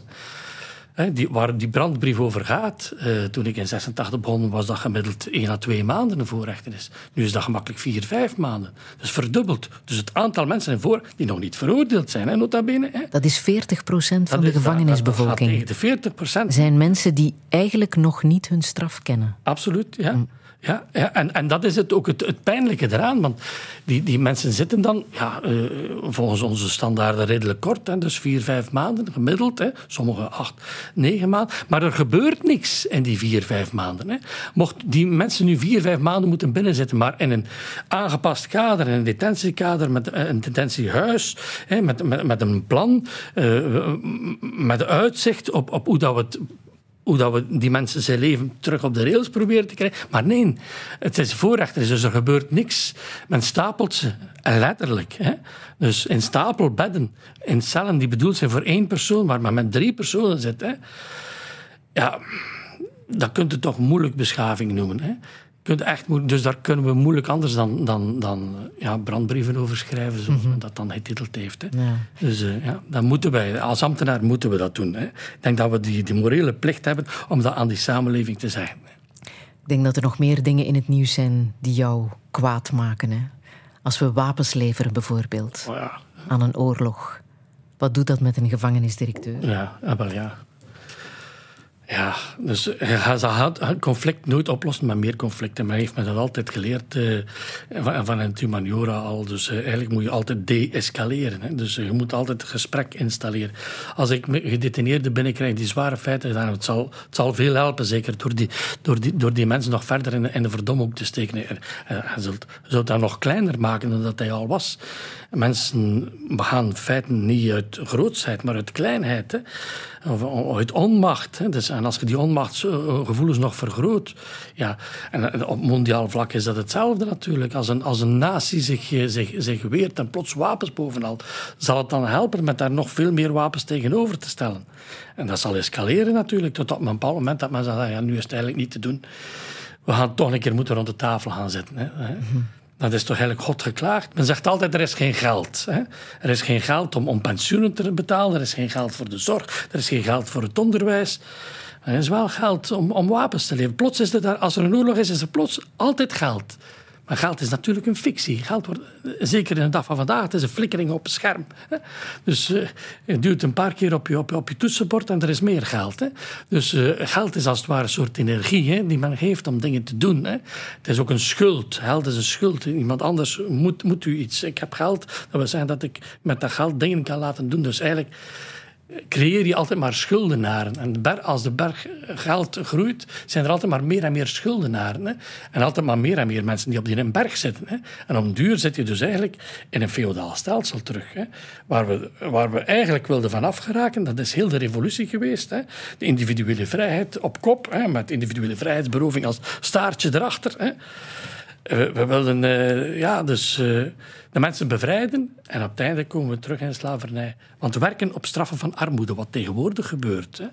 die, waar die brandbrief over gaat, uh, toen ik in 86 begon, was dat gemiddeld 1 à 2 maanden een voorrechtenis. Nu is dat gemakkelijk 4, 5 maanden. Dus verdubbeld. Dus het aantal mensen in voor die nog niet veroordeeld zijn, hè, nota bene. Hè. Dat is 40 procent van de gevangenisbevolking. Dat, dat de 40 procent. zijn mensen die eigenlijk nog niet hun straf kennen. Absoluut, ja. Mm. Ja, en, en dat is het ook het, pijnlijke eraan. Want die, die mensen zitten dan, ja, uh, volgens onze standaarden, redelijk kort. Hè, dus vier, vijf maanden gemiddeld. Hè, sommige acht, negen maanden. Maar er gebeurt niks in die vier, vijf maanden. Hè. Mocht die mensen nu vier, vijf maanden moeten binnenzitten, maar in een aangepast kader, in een detentiekader, met eh, een detentiehuis, hè, met, met, met een plan, uh, met uitzicht op, op hoe dat we het hoe dat we die mensen zijn leven terug op de rails proberen te krijgen. Maar nee, het is voorrechter, dus er gebeurt niks. Men stapelt ze, en letterlijk. Hè. Dus in stapelbedden, in cellen die bedoeld zijn voor één persoon, waar men met drie personen zit. Hè. Ja, dat kunt je toch moeilijk beschaving noemen. Hè kunt echt dus daar kunnen we moeilijk anders dan, dan, dan ja, brandbrieven over schrijven, zoals mm dat dan getiteld heeft. Hè. Ja. Dus uh, ja, dat moeten wij, als ambtenaar moeten we dat doen. Hè. Ik denk dat we die, die morele plicht hebben om dat aan die samenleving te zeggen. Ik denk dat er nog meer dingen in het nieuws zijn die jou kwaad maken. Hè. Als we wapens leveren bijvoorbeeld oh ja. aan een oorlog. Wat doet dat met een gevangenisdirecteur? Ja, wel ja. Ja, dus gaat het conflict nooit oplossen met meer conflicten. Men heeft me dat altijd geleerd uh, van, het humaniora al. Dus uh, eigenlijk moet je altijd de-escaleren. Dus uh, je moet altijd het gesprek installeren. Als ik gedetineerden binnenkrijg die zware feiten gedaan het zal, het zal veel helpen, zeker door die, door die, door die mensen nog verder in, in de verdomhoek te steken. Zult, je zult dat nog kleiner maken dan dat hij al was. Mensen begaan feiten niet uit grootsheid, maar uit kleinheid. Hè. Of uit onmacht. Dus, en als je die onmachtsgevoelens nog vergroot. Ja, en op mondiaal vlak is dat hetzelfde natuurlijk. Als een, als een natie zich, zich, zich weert en plots wapens bovenal, zal het dan helpen met daar nog veel meer wapens tegenover te stellen. En dat zal escaleren natuurlijk, tot op een bepaald moment dat men zegt, ja, nu is het eigenlijk niet te doen. We gaan toch een keer moeten rond de tafel gaan zitten. Hè. Mhm. Dat is toch eigenlijk God geklaagd? Men zegt altijd, er is geen geld. Hè? Er is geen geld om, om pensioenen te betalen, er is geen geld voor de zorg, er is geen geld voor het onderwijs. Er is wel geld om, om wapens te leveren. Plots is er daar, als er een oorlog is, is er plots altijd geld. Maar geld is natuurlijk een fictie. Geld wordt, zeker in de dag van vandaag, het is een flikkering op het scherm. Dus uh, je duwt een paar keer op je, op, je toetsenbord en er is meer geld. Hè. Dus uh, geld is als het ware een soort energie hè, die men geeft om dingen te doen. Hè. Het is ook een schuld. Geld is een schuld. Iemand anders moet, moet u iets. Ik heb geld, dat wil zeggen dat ik met dat geld dingen kan laten doen. Dus eigenlijk creëer je altijd maar schuldenaren. En als de berg geld groeit, zijn er altijd maar meer en meer schuldenaren. Hè? En altijd maar meer en meer mensen die op die berg zitten. Hè? En om duur zit je dus eigenlijk in een feodaal stelsel terug. Hè? Waar, we, waar we eigenlijk wilden van afgeraken, dat is heel de revolutie geweest. Hè? De individuele vrijheid op kop, hè? met individuele vrijheidsberoving als staartje erachter. Hè? We, wilden uh, ja, dus, uh, de mensen bevrijden en op het einde komen we terug in slavernij. Want werken op straffen van armoede, wat tegenwoordig gebeurt. Hè.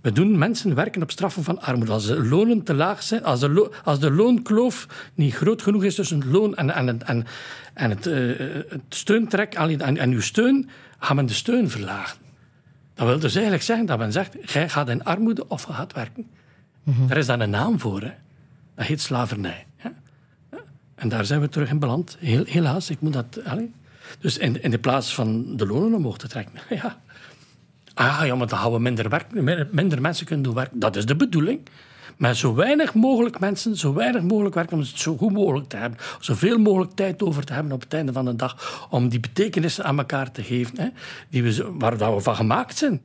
We doen mensen werken op straffen van armoede. Als de lonen te laag zijn, als de, lo als de loonkloof niet groot genoeg is tussen het loon en, en, en, en het, uh, het steuntrek en, en uw steun, gaan men de steun verlagen. Dat wil dus eigenlijk zeggen dat men zegt, jij gaat in armoede of je gaat werken. Mm -hmm. Daar is dan een naam voor. Hè. Dat heet slavernij. En daar zijn we terug in beland. Heel, helaas, ik moet dat... Dus in, in de plaats van de lonen omhoog te trekken. Ja. Ah ja, maar dan gaan we minder, werk, minder mensen kunnen doen werken. Dat is de bedoeling. Met zo weinig mogelijk mensen, zo weinig mogelijk werken om het zo goed mogelijk te hebben. Zoveel mogelijk tijd over te hebben op het einde van de dag. Om die betekenissen aan elkaar te geven. Hè, die we, waar we van gemaakt zijn.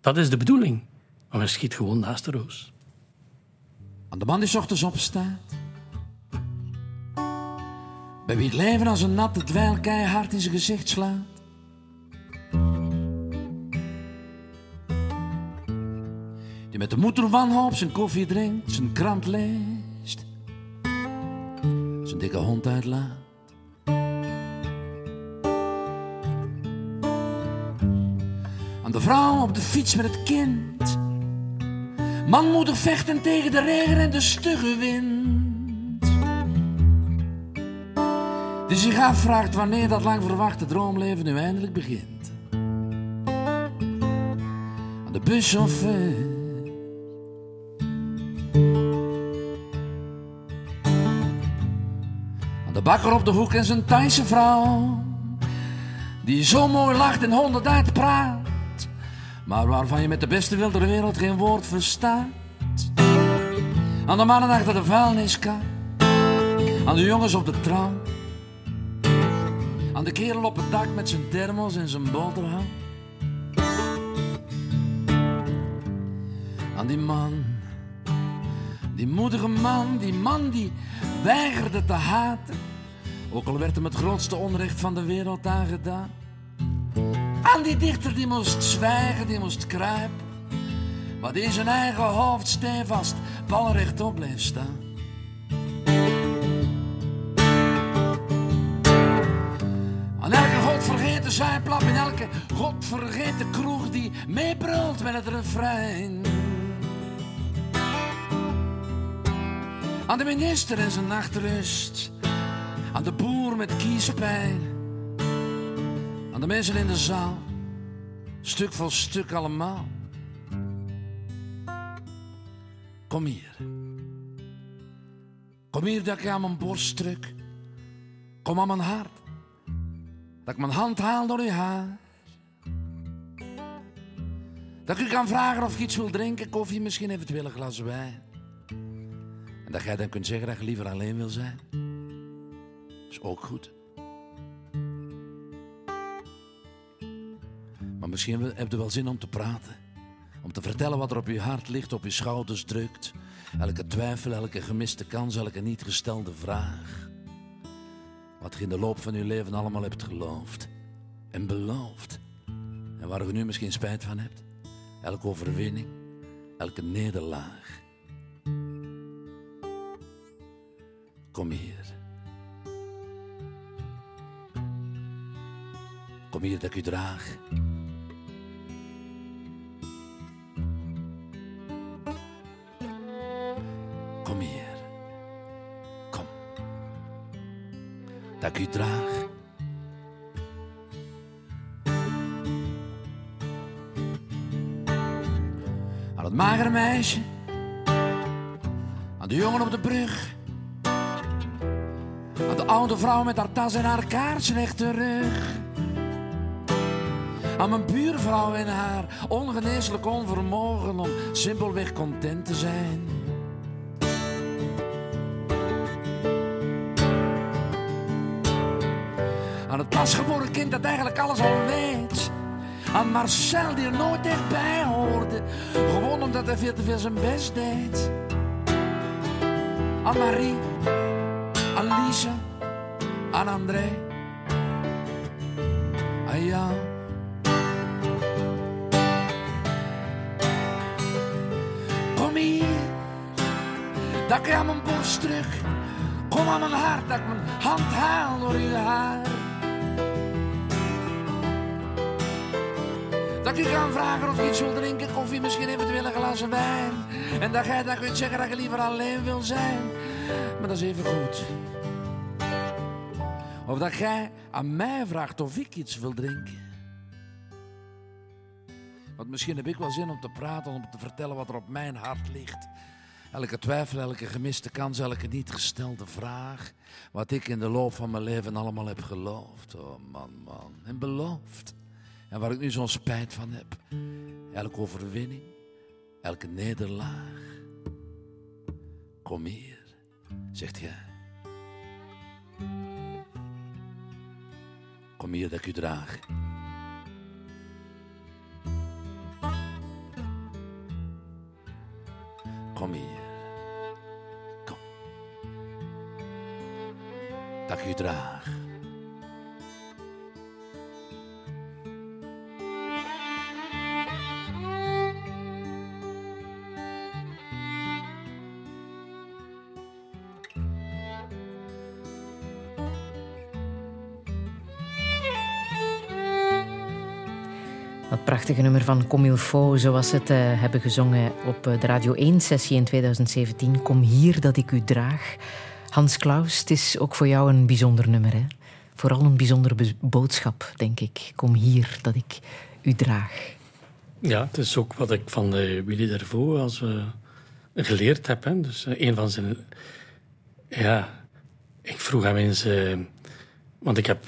Dat is de bedoeling. Maar men schiet gewoon naast de roos. Aan de man die ochtends opstaat. Bij wie het leven als een natte dweil keihard in zijn gezicht slaat. Die met de moeder wanhoop zijn koffie drinkt, zijn krant leest. Zijn dikke hond uitlaat. Aan de vrouw op de fiets met het kind. Man moet er vechten tegen de regen en de stugge wind. Die zich afvraagt wanneer dat lang verwachte droomleven nu eindelijk begint. Aan de buschauffeur. Aan de bakker op de hoek en zijn Thaise vrouw. Die zo mooi lacht en honderd uitpraat maar waarvan je met de beste wil der wereld geen woord verstaat. Aan de mannen achter de vuilniskar, aan de jongens op de tram, aan de kerel op het dak met zijn thermos en zijn boterham. Aan die man, die moedige man, die man die weigerde te haten, ook al werd hem het grootste onrecht van de wereld aangedaan. Aan die dichter die moest zwijgen, die moest kruipen. Maar die zijn eigen hoofd stevast, pal rechtop bleef staan. Godvergeten zijplap in elke godvergeten kroeg die meebrult met het refrein. Aan de minister en zijn nachtrust. Aan de boer met kiespijn aan de mensen in de zaal, stuk voor stuk allemaal. Kom hier. Kom hier dat ik aan mijn borst druk. Kom aan mijn hart. Dat ik mijn hand haal door je haar. Dat ik u kan vragen of je iets wil drinken, koffie, misschien eventueel een glas wijn. En dat jij dan kunt zeggen dat je liever alleen wil zijn. Is ook goed. Maar misschien heb je wel zin om te praten. Om te vertellen wat er op je hart ligt, op je schouders drukt. Elke twijfel, elke gemiste kans, elke niet gestelde vraag. Wat je in de loop van je leven allemaal hebt geloofd en beloofd. En waar je nu misschien spijt van hebt. Elke overwinning, elke nederlaag. Kom hier. Kom hier dat ik u draag. Ik u. Aan het magere meisje. Aan de jongen op de brug. Aan de oude vrouw met haar tas en haar kaarsrechte rug. Aan mijn buurvrouw en haar ongeneeslijk onvermogen om simpelweg content te zijn. Eigenlijk alles al weet. Aan Marcel die er nooit echt bij hoorde. Gewoon omdat hij veel te veel zijn best deed. Aan Marie. Aan Lisa. Aan André. Aan jou. Kom hier. Dat ik aan mijn borst terug. Kom aan mijn hart, dat ik mijn u kan vragen of je iets wil drinken, koffie, misschien eventueel een glazen wijn. En dat jij dan kunt zeggen dat je liever alleen wil zijn. Maar dat is even goed. Of dat jij aan mij vraagt of ik iets wil drinken. Want misschien heb ik wel zin om te praten, om te vertellen wat er op mijn hart ligt. Elke twijfel, elke gemiste kans, elke niet gestelde vraag. Wat ik in de loop van mijn leven allemaal heb geloofd. Oh man, man. En beloofd. En waar ik nu zo'n spijt van heb. Elke overwinning, elke nederlaag. Kom hier, zegt jij. Kom hier dat ik u draag. Kom hier. Kom. Dat ik u draag. Prachtige nummer van Comme il faut, zoals ze het eh, hebben gezongen op eh, de Radio 1-sessie in 2017. Kom hier dat ik u draag. Hans Klaus, het is ook voor jou een bijzonder nummer. Hè? Vooral een bijzondere boodschap, denk ik. Kom hier dat ik u draag. Ja, het is ook wat ik van eh, Willy Dervaux als, geleerd heb. Hè. Dus een van zijn... Ja, ik vroeg hem eens... want ik heb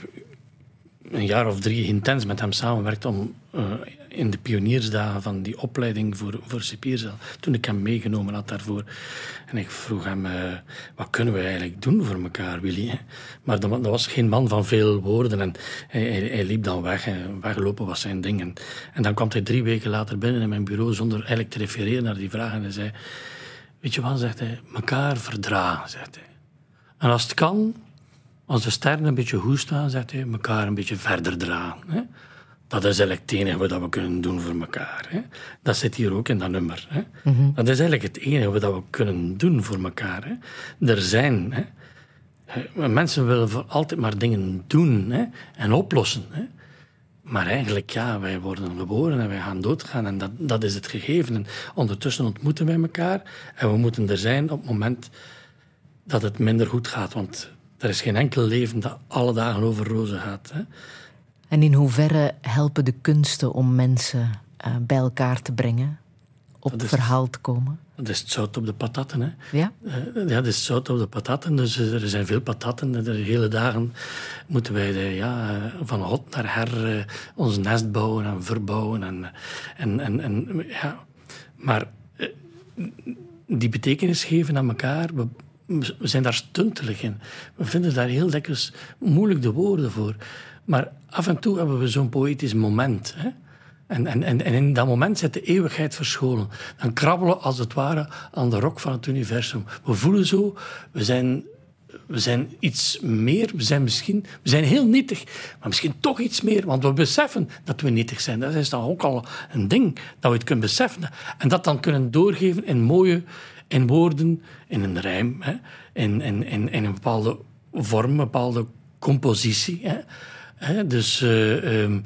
een jaar of drie intens met hem samengewerkt om eh, in de pioniersdagen van die opleiding voor, voor cipierzaal, toen ik hem meegenomen had daarvoor. En ik vroeg hem, eh, wat kunnen we eigenlijk doen voor elkaar, Willy? Maar dat, dat was geen man van veel woorden en hij, hij, liep dan weg. En weglopen was zijn ding. En, en dan kwam hij drie weken later binnen in mijn bureau zonder eigenlijk te refereren naar die vraag. En hij zei, weet je wat, zegt hij, elkaar verdragen, zegt hij. En als het kan, als de sterren een beetje goed staan, zegt hij, elkaar een beetje verder dragen. Hè? Dat is eigenlijk het enige wat we kunnen doen voor elkaar. Hè? Dat zit hier ook in dat nummer. Hè? Dat is eigenlijk het enige wat we kunnen doen voor elkaar. Hè? Er zijn... Hè? Mensen willen voor altijd maar dingen doen hè? en oplossen. Hè? Maar eigenlijk, ja, wij worden geboren en wij gaan doodgaan. En dat, dat is het gegeven. En ondertussen ontmoeten wij elkaar. En we moeten er zijn op het moment dat het minder goed gaat. Want er is geen enkel leven dat alle dagen over rozen gaat. Hè? En in hoeverre helpen de kunsten om mensen eh, bij elkaar te brengen? Op is- verhaal te komen? Dat is het zout op de patatten. Hè? Ja? Eh, ja, dat is het zout op de patatten. Dus eh, er zijn veel patatten. De hele dagen moeten wij ja, van hot naar her ons nest bouwen en verbouwen. En, en, en, en, ja. Maar die betekenis geven aan elkaar, we, we zijn daar stuntelig in. We vinden daar heel dikwijls moeilijk de woorden voor. Maar af en toe hebben we zo'n poëtisch moment. Hè? En, en, en, in dat moment zit de eeuwigheid verscholen. Dan krabbelen we als het ware aan de rok van het universum. We voelen zo, we zijn, we zijn iets meer, we zijn misschien, we zijn heel nietig, maar misschien toch iets meer, want we beseffen dat we nietig zijn. Dat is dan ook al een ding, dat we het kunnen beseffen. En dat dan kunnen doorgeven in mooie, in woorden, in een rijm, hè, in, in een bepaalde vorm, een bepaalde compositie. Hè. Dus eh, ehm,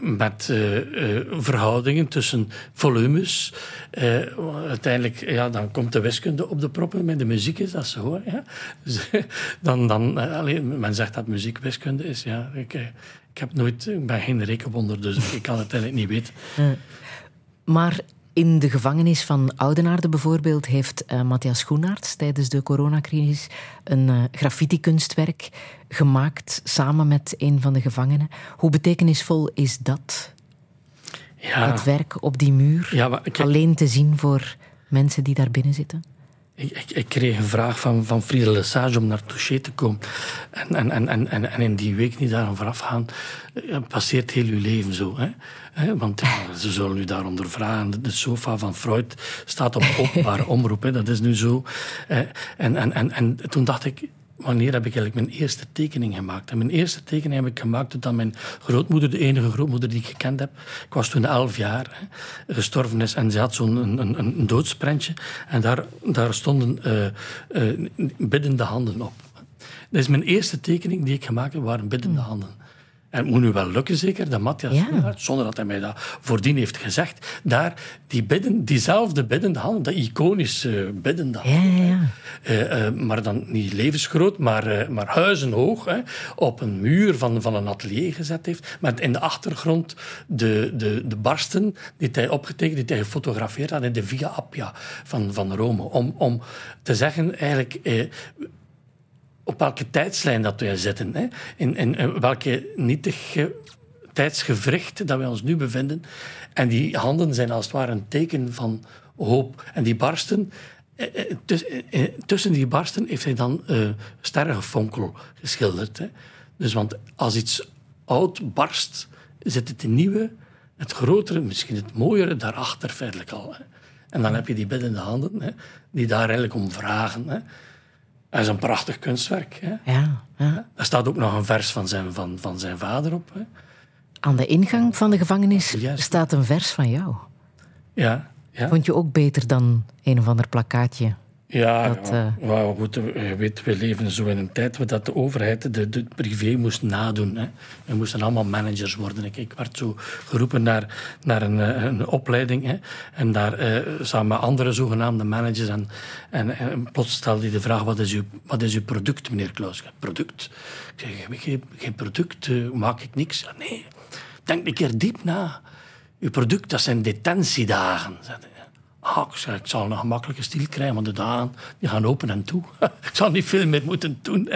met eh, eh, verhoudingen tussen volumes. Uiteindelijk, ja, dan komt de wiskunde op de proppen met de muziek, is dat zo. Ja? Dus, dan, dan, alleen, men zegt dat muziek wiskunde is. Ja, ik, ik, heb nooit, ik ben geen rekenwonder, dus ik kan het eigenlijk niet weten. Maar in de gevangenis van Oudenaarde bijvoorbeeld heeft eh, Matthias Schoenaerts tijdens de coronacrisis een eh, graffiti-kunstwerk gemaakt samen met een van de gevangenen. Hoe betekenisvol is dat? Ja, Het werk op die muur, ja maar ik, alleen te zien voor mensen die daar binnen zitten? Ik, ik, ik kreeg een vraag van, van Friede Lesage om naar Touché te komen. En, en, en, en, en, in die week die daar vooraf gaan, eh, passeert heel uw leven zo. Hè? Want ze zullen u daar ondervragen. De, de sofa van Freud staat op openbare omroep. Hè? Dat is nu zo. Eh, En, en, en, en toen dacht ik, wanneer heb ik eigenlijk mijn eerste tekening gemaakt? En mijn eerste tekening heb ik gemaakt toen mijn grootmoeder, de enige grootmoeder die ik gekend heb, ik was toen elf jaar, hè, gestorven is. En ze had zo'n een, een, een doodsprentje. En daar, daar stonden eh, biddende handen op. Dat is mijn eerste tekening die ik gemaakt heb, waren biddende handen. En het moet nu wel lukken, zeker, de Matthias Ja. Zonder dat hij mij dat voordien heeft gezegd. Daar, die bidden, diezelfde biddende hand, dat iconische biddende hand. Ja, ja, ja. Eh, eh, maar dan niet levensgroot, maar, eh, maar huizenhoog, hè, op een muur van, van een atelier gezet heeft. Met in de achtergrond de, de, de barsten die hij opgetekend, die hij gefotografeerd had in de Via Appia van, van Rome. Om, om te zeggen, eigenlijk, eh, op welke tijdslijn dat wij zitten. Hè, in, in, in welke nietige tijdsgevricht dat wij ons nu bevinden. En die handen zijn als het ware een teken van hoop. En die barsten, eh, eh, tus- eh, eh, tussen die barsten heeft hij dan eh sterrengefonkel geschilderd. Hè. Dus want als iets oud barst, zit het nieuwe, het grotere, misschien het mooiere, daarachter feitelijk al. En dan heb je die biddende handen, hè, die daar eigenlijk om vragen. Hè. Dat is een prachtig kunstwerk. Hè. ja, ja. Daar staat ook nog een vers van zijn, van, van zijn vader op. Hè. Aan de ingang van de gevangenis Juist. staat een vers van jou. Ja, ja. Vond je ook beter dan een of ander plakkaatje? Ja, Dat, ja. eh, goed, je weet, we leven zo in een tijd dat de overheid de, de privé moest nadoen. Hè. We moesten allemaal managers worden. Ik, ik werd zo geroepen naar, naar een, eh, een opleiding. Hè. En daar eh, samen andere zogenaamde managers. En, en, en plots stelde hij de vraag, wat is uw, wat is uw product, meneer Klaus? Product? Ik zeg, geen, geen product, eh, maak ik niks. Ja, nee, denk een keer diep na. Uw product, dat zijn detentiedagen. Ah, ik, zei, ik zal een gemakkelijke stil krijgen, want de dagen die gaan open en toe. ik zal niet veel meer moeten doen.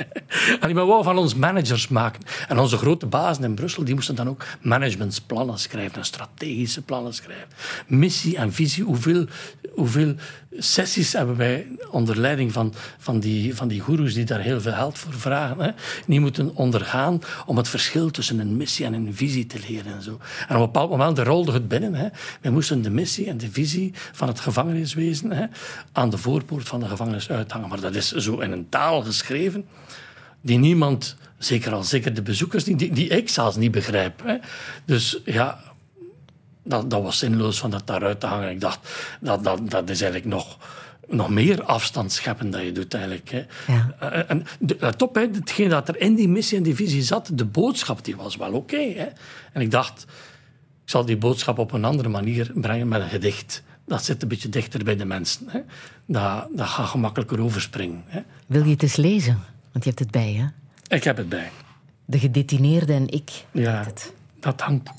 en die wou van ons managers maken. En onze grote bazen in Brussel die moesten dan ook managementsplannen schrijven en strategische plannen schrijven. Missie en visie. Hoeveel, hoeveel sessies hebben wij onder leiding van, van, die, van die goeroes die daar heel veel geld voor vragen, hè, die moeten ondergaan om het verschil tussen een missie en een visie te leren. En, zo. en op een bepaald moment rolde het binnen. Hè. Wij moesten de missie en de visie van het gevangeniswezen hè, aan de voorpoort van de gevangenis uithangen. Maar dat is zo in een taal geschreven die niemand, zeker al zeker de bezoekers, die, die ik zelfs niet begrijp. Hè. Dus ja, dat, dat was zinloos van dat daaruit te hangen. Ik dacht, dat, dat, dat is eigenlijk nog, nog meer afstand scheppen dat je doet eigenlijk. Hè. Ja. Eh, En de, let op, hè, hetgeen dat er in die missie en die visie zat, de boodschap die was wel oké. en ik dacht, ik zal die boodschap op een andere manier brengen met een gedicht. Dat zit een beetje dichter bij de mensen. Hè. Dat, dat gaat gemakkelijker overspringen. Hè. Wil je het eens lezen? Want je hebt het bij, hè? Ik heb het bij. De gedetineerde en ik. Ja, het. dat hangt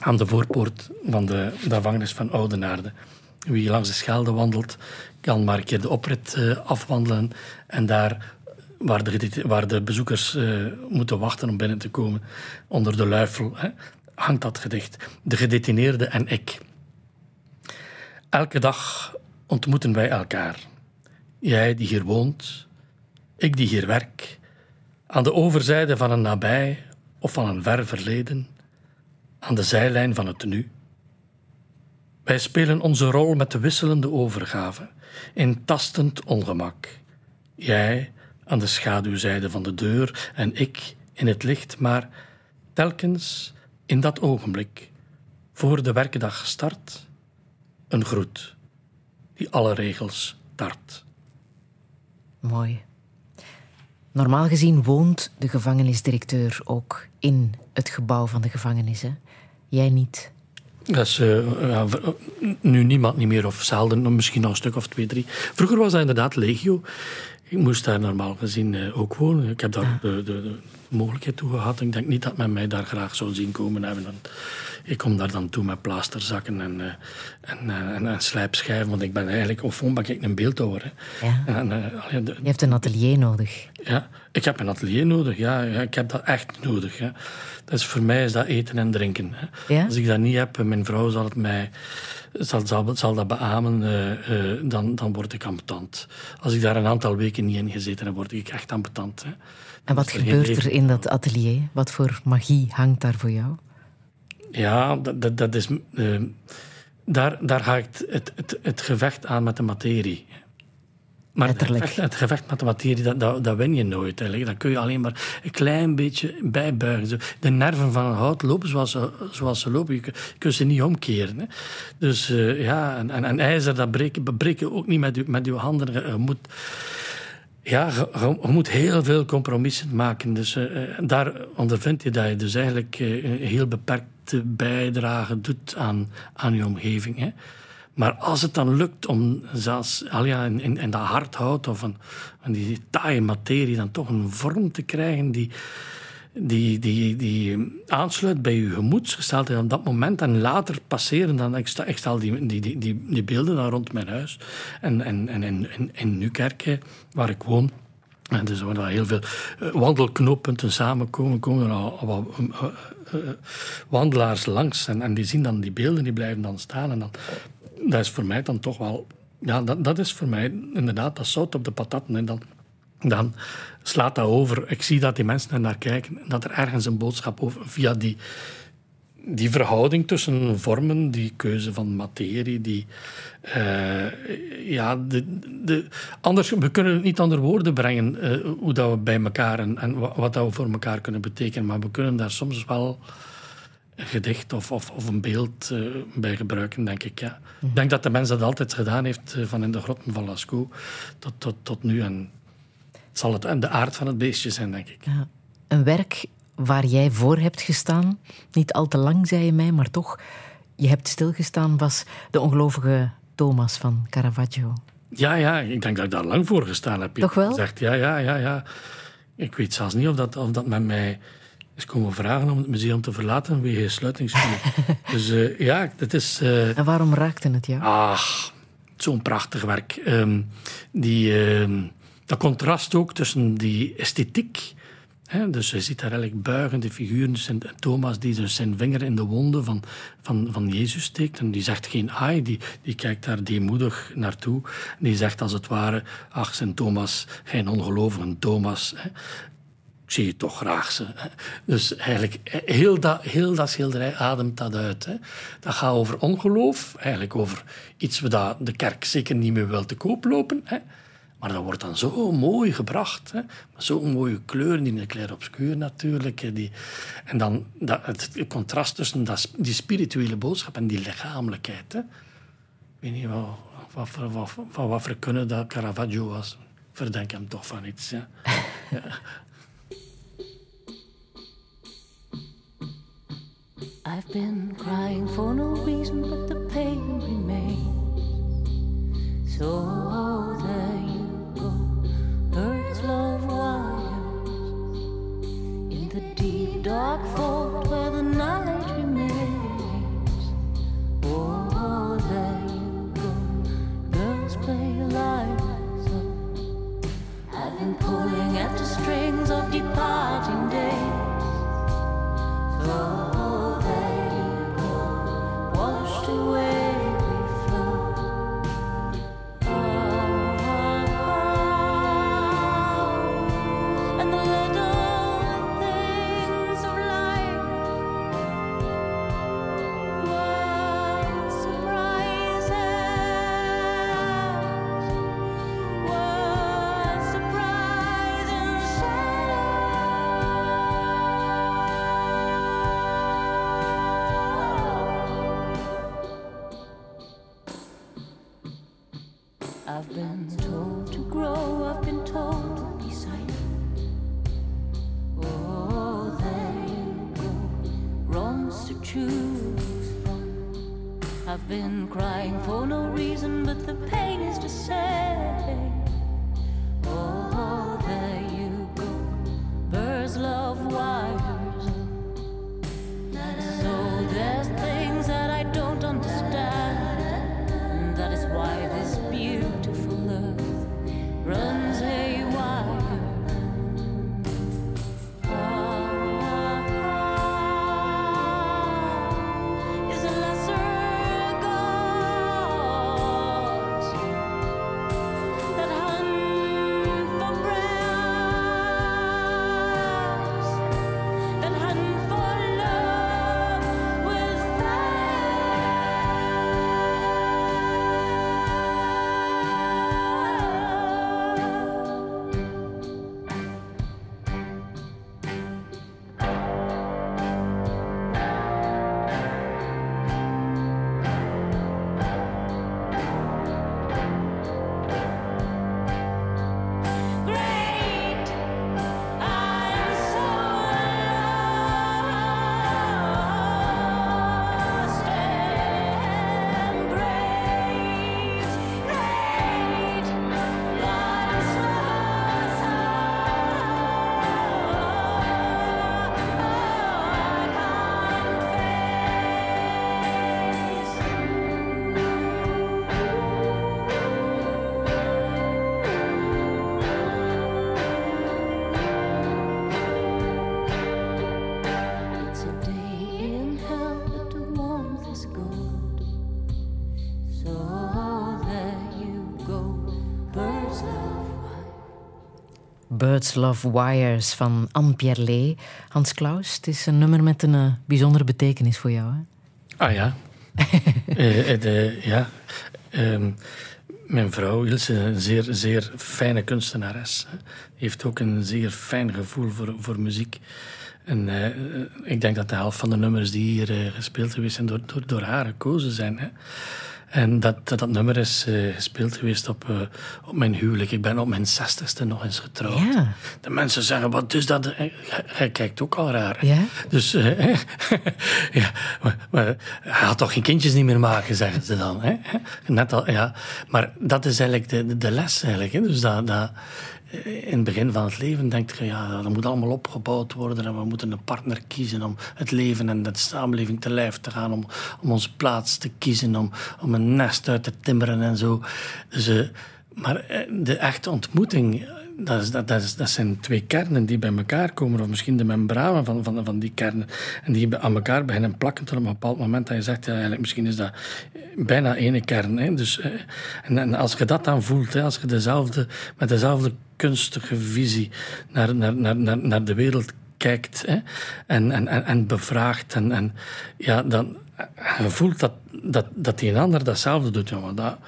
aan de voorpoort van de, gevangenis van Oudenaarde. Wie langs de Schelde wandelt, kan maar een keer de oprit eh, afwandelen. En daar, waar de, waar de bezoekers eh, moeten wachten om binnen te komen, onder de luifel, hè, hangt dat gedicht. De gedetineerde en ik. Elke dag ontmoeten wij elkaar. Jij die hier woont, ik die hier werk, aan de overzijde van een nabij of van een ver verleden, aan de zijlijn van het nu. Wij spelen onze rol met de wisselende overgave, in tastend ongemak. Jij aan de schaduwzijde van de deur en ik in het licht, maar telkens in dat ogenblik, voor de werkdag start, een groet die alle regels tart. Mooi. Normaal gezien woont de gevangenisdirecteur ook in het gebouw van de gevangenis. Hè? Jij niet. Dat is eh, ja, nu niemand niet meer, of zelden, misschien nog een stuk of twee, drie. Vroeger was dat inderdaad legio. Ik moest daar normaal gezien eh, ook wonen. Ik heb daar de, de, de mogelijkheid toe gehad. Ik denk niet dat men mij daar graag zou zien komen hebben. Ik kom daar dan toe met plaasterzakken en, eh, en, en, en slijpschijven. Want ik ben eigenlijk, of ben ik een beeldhouwer. Hè. Ja. En, de- Je hebt een atelier nodig. ja, ik heb een atelier nodig. Ja, ja ik heb dat echt nodig. Dus voor mij is dat eten en drinken. Hè. Ja? Als ik dat niet heb, mijn vrouw zal het mij zal, zal, zal dat beamen, eh, eh, dan, dan word ik ambetant. Als ik daar een aantal weken niet in gezeten heb, word ik echt ambetant. Hè. En wat gebeurt er in dat atelier? Wat voor magie hangt daar voor jou? Ja, dat, dat, dat is. eh, daar, daar ga ik het, het, het, het gevecht aan met de materie. Maar het gevecht, het gevecht met de materie, dat, dat, dat win je nooit. Eigenlijk. Dan kun je alleen maar een klein beetje bijbuigen. De nerven van een hout lopen zoals ze, zoals ze lopen. Je, kun- je kunt ze niet omkeren. Hè. Dus eh, ja, en, en, en ijzer, dat breken, breek je ook niet met je, met je handen. Je moet, Ja, je, moet heel veel compromissen maken. Dus eh, daar ondervind je dat je dus eigenlijk een heel beperkte bijdrage doet aan, aan je omgeving. Hè. Maar als het dan lukt om zelfs ja, in, in, in dat hardhout of van, die taaie materie dan toch een vorm te krijgen die, die, die, die aansluit bij je gemoedsgesteldheid op dat moment en later passeren dan ik, stel die, die, die, die, beelden dan rond mijn huis en, en, en in, in, waar ik woon en dus waar heel veel eh, wandelknooppunten samenkomen, komen er wat eh, eh, wandelaars langs. En, en die zien dan die beelden, die blijven dan staan. En dan, dat is voor mij dan toch wel... Ja, dat, dat is voor mij inderdaad dat zout op de patatten. En dan, dan slaat dat over. Ik zie dat die mensen er naar kijken. En dat er ergens een boodschap over... Via die, die verhouding tussen vormen, die keuze van materie, die... eh, ja, de, de, anders, we kunnen het niet onder woorden brengen eh, hoe dat we bij elkaar en, en wa- wat dat we voor elkaar kunnen betekenen. Maar we kunnen daar soms wel gedicht of, of, of een beeld eh, bij gebruiken, denk ik. Ja. Ik denk dat de mens dat altijd gedaan heeft, eh, van in de grotten van Lascaux tot, tot, tot nu. En het zal het, en de aard van het beestje zijn, denk ik. Ja. Een werk waar jij voor hebt gestaan, niet al te lang, zei je mij, maar toch, je hebt stilgestaan, was de ongelovige Thomas van Caravaggio. Ja, ja, ik denk dat ik daar lang voor gestaan heb. Toch wel? Gezegd, ja, ja, ja, ja. Ik weet zelfs niet of dat, of dat met mij is komen vragen om het museum te verlaten wegens sluitingsuur. dus eh, ja, dat is... eh, En waarom raakte het jou? Ach, zo'n prachtig werk. Ehm, die, ehm, dat contrast ook tussen die esthetiek. Hè, dus je ziet daar eigenlijk buigende figuren. En Thomas die dus zijn vinger in de wonden van, van, van Jezus steekt. En die zegt geen ai, die, die kijkt daar deemoedig naartoe. En die zegt als het ware, ach, zijn Thomas, geen ongelovige Thomas. Ik zie je toch graag. Ze. Dus eigenlijk, eh, heel dat, heel dat schilderij ademt dat uit. Hè. Dat gaat over ongeloof, eigenlijk over iets wat de kerk zeker niet meer wil te koop lopen. Hè. Maar dat wordt dan zo mooi gebracht. Hè. Zo'n mooie kleuren, die clair obscuur natuurlijk. Die, en dan dat, het contrast tussen dat, die spirituele boodschap en die lichamelijkheid. Hè. Ik weet niet wat, wat, wat, van wat voor kunnen dat Caravaggio was. Verdenk hem toch van iets. Ja. I've been crying for no reason, but the pain remains. So there you go, birds love wires in the deep dark vault where the night remains. Oh, there you go, girls play Eliza. I've been pulling at the strings of departing days. So away Birds Love Wires van Anne Pierlet. Hans Klaus, het is een nummer met een eh, bijzondere betekenis voor jou. Hè? Ah ja. Eh, eh, de- ja. Ehm, mijn vrouw Ilse, een zeer, zeer fijne kunstenares. heeft ook een zeer fijn gevoel voor, voor muziek. En eh, ik denk dat de helft van de nummers die hier eh, gespeeld geweest zijn, door, door, door haar gekozen zijn. Hè. En dat, dat, dat nummer is eh, gespeeld geweest op, eh, op mijn huwelijk. Ik ben op mijn zestigste nog eens getrouwd. Ja. De mensen zeggen, wat is dat? Hij- Hij kijkt ook al raar. Ja? Dus eh, ja, maar, maar hij had toch geen kindjes niet meer maken, zeggen ze dan. Hè? Net al, ja. Maar dat is eigenlijk de, de, les. Eigenlijk, hè? Dus dat, dat, eh, in het begin van het leven denk je, ja, dat moet allemaal opgebouwd worden en we moeten een partner kiezen om het leven en de samenleving te lijf te gaan, om, om onze plaats te kiezen, om, om een nest uit te timmeren en zo. Dus, eh, maar eh, de echte ontmoeting, eh, dat, is, dat, dat, dat zijn twee kernen die bij elkaar komen, of misschien de membranen van, van, van die kernen, en die aan elkaar beginnen plakken tot een bepaald moment dat je zegt, ja, eigenlijk, misschien is dat bijna ene kern. Hè? Dus, eh, en, en als je dat dan voelt, hè, als je dezelfde, met dezelfde kunstige visie naar, naar, naar, naar, naar de wereld kijkt hè, en, en, en, en bevraagt, en, en, ja, dan eh, voelt dat, dat, dat die een ander datzelfde doet. Ja, maar dat,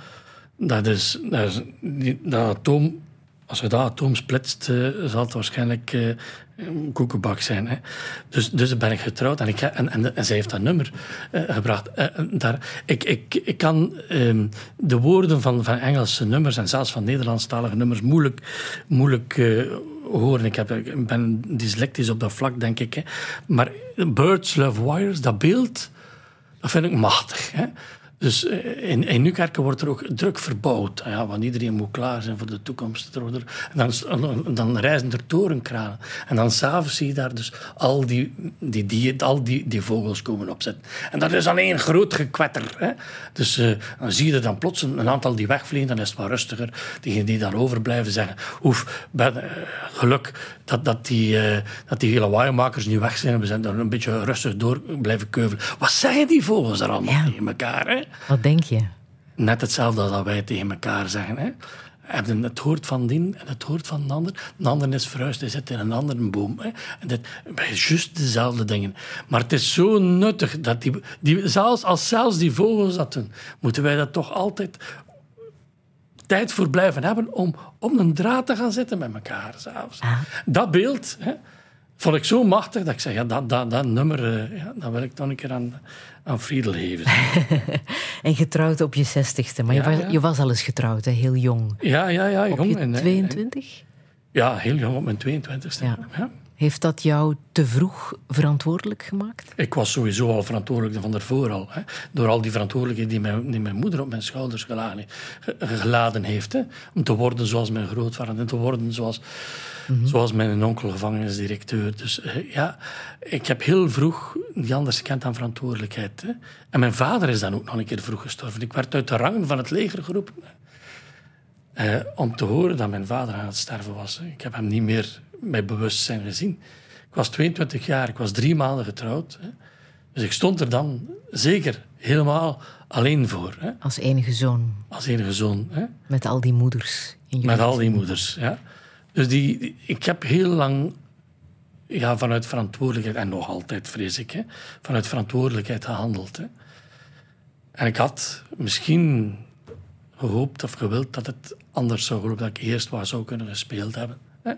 dat is, dat, dat atoom, als je dat atoom splitst, eh, zal het waarschijnlijk eh, een koekenbak zijn. Hè. Dus, dus ben ik getrouwd en, ik, en, en, zij heeft dat nummer eh, gebracht. Daar, ik, ik, ik kan ehm, de woorden van, van Engelse nummers en zelfs van Nederlandstalige nummers moeilijk, moeilijk horen. Ik, heb, ik ben dyslectisch op dat vlak, denk ik. Hè. Maar Birds Love Wires, dat beeld, dat vind ik machtig. Hè. Dus eh, in, in Nieuwkerken wordt er ook druk verbouwd. Ja, want iedereen moet klaar zijn voor de toekomst. Er En dan, dan reizen er torenkranen. En dan s'avonds zie je daar dus al die, die, die, al die, die vogels komen opzetten. En dat is alleen groot gekwetter. Hè. Dus eh, dan zie je er dan plots een, een aantal die wegvliegen. Dan is het wat rustiger. Diegenen die dan overblijven zeggen... Oef, ben, eh, geluk dat, dat, die, eh, dat die lawaaimakers nu weg zijn. We zijn er een beetje rustig door blijven keuvelen. Wat zeggen die vogels daar allemaal Ja. tegen elkaar? Hè? Wat denk je? Net hetzelfde als dat wij tegen elkaar zeggen. Hè? Het hoort van die en het hoort van de ander. De ander is verhuisd, hij zit in een andere boom. Hè? En dat, bij juist dezelfde dingen. Maar het is zo nuttig dat die, die zelfs als zelfs die vogels dat doen, moeten wij dat toch altijd tijd voor blijven hebben om om een draad te gaan zitten met elkaar. Zelfs. Dat beeld hè, vond ik zo machtig dat ik zeg, ja, dat, dat, dat nummer, eh, ja, dat wil ik nog een keer aan, aan Friedel geven. En getrouwd op je zestigste. Maar Ja, je, was, je was al eens getrouwd, hè? heel jong. Ja, ja, ja. Op jong je en, eh, 22? Ja, heel jong, op mijn 22e. Ja. Heeft dat jou te vroeg verantwoordelijk gemaakt? Ik was sowieso al verantwoordelijk van daarvoor al. Hè. Door al die verantwoordelijkheden die mijn, die mijn moeder op mijn schouders geladen, ge- geladen heeft. Hè. Om te worden zoals mijn grootvader en te worden zoals, zoals mijn onkel gevangenisdirecteur. Dus eh, ja, ik heb heel vroeg niet anders gekend dan verantwoordelijkheid. Hè. En mijn vader is dan ook nog een keer vroeg gestorven. Ik werd uit de rangen van het leger geroepen. Eh, om te horen dat mijn vader aan het sterven was. Ik heb hem niet meer bij bewustzijn gezien. Ik was 22 jaar, ik was drie maanden getrouwd. Hè. Dus ik stond er dan zeker helemaal alleen voor. Hè. Als enige zoon, Als enige zoon. Hè. met al die moeders. In Met al die moeders. Ja. Dus die, die- ik heb heel lang ja, vanuit verantwoordelijkheid, en nog altijd vrees ik, hè, vanuit verantwoordelijkheid gehandeld. Hè. En ik had misschien gehoopt of gewild dat het anders zou gelopen, dat ik eerst wat zou kunnen gespeeld hebben hè,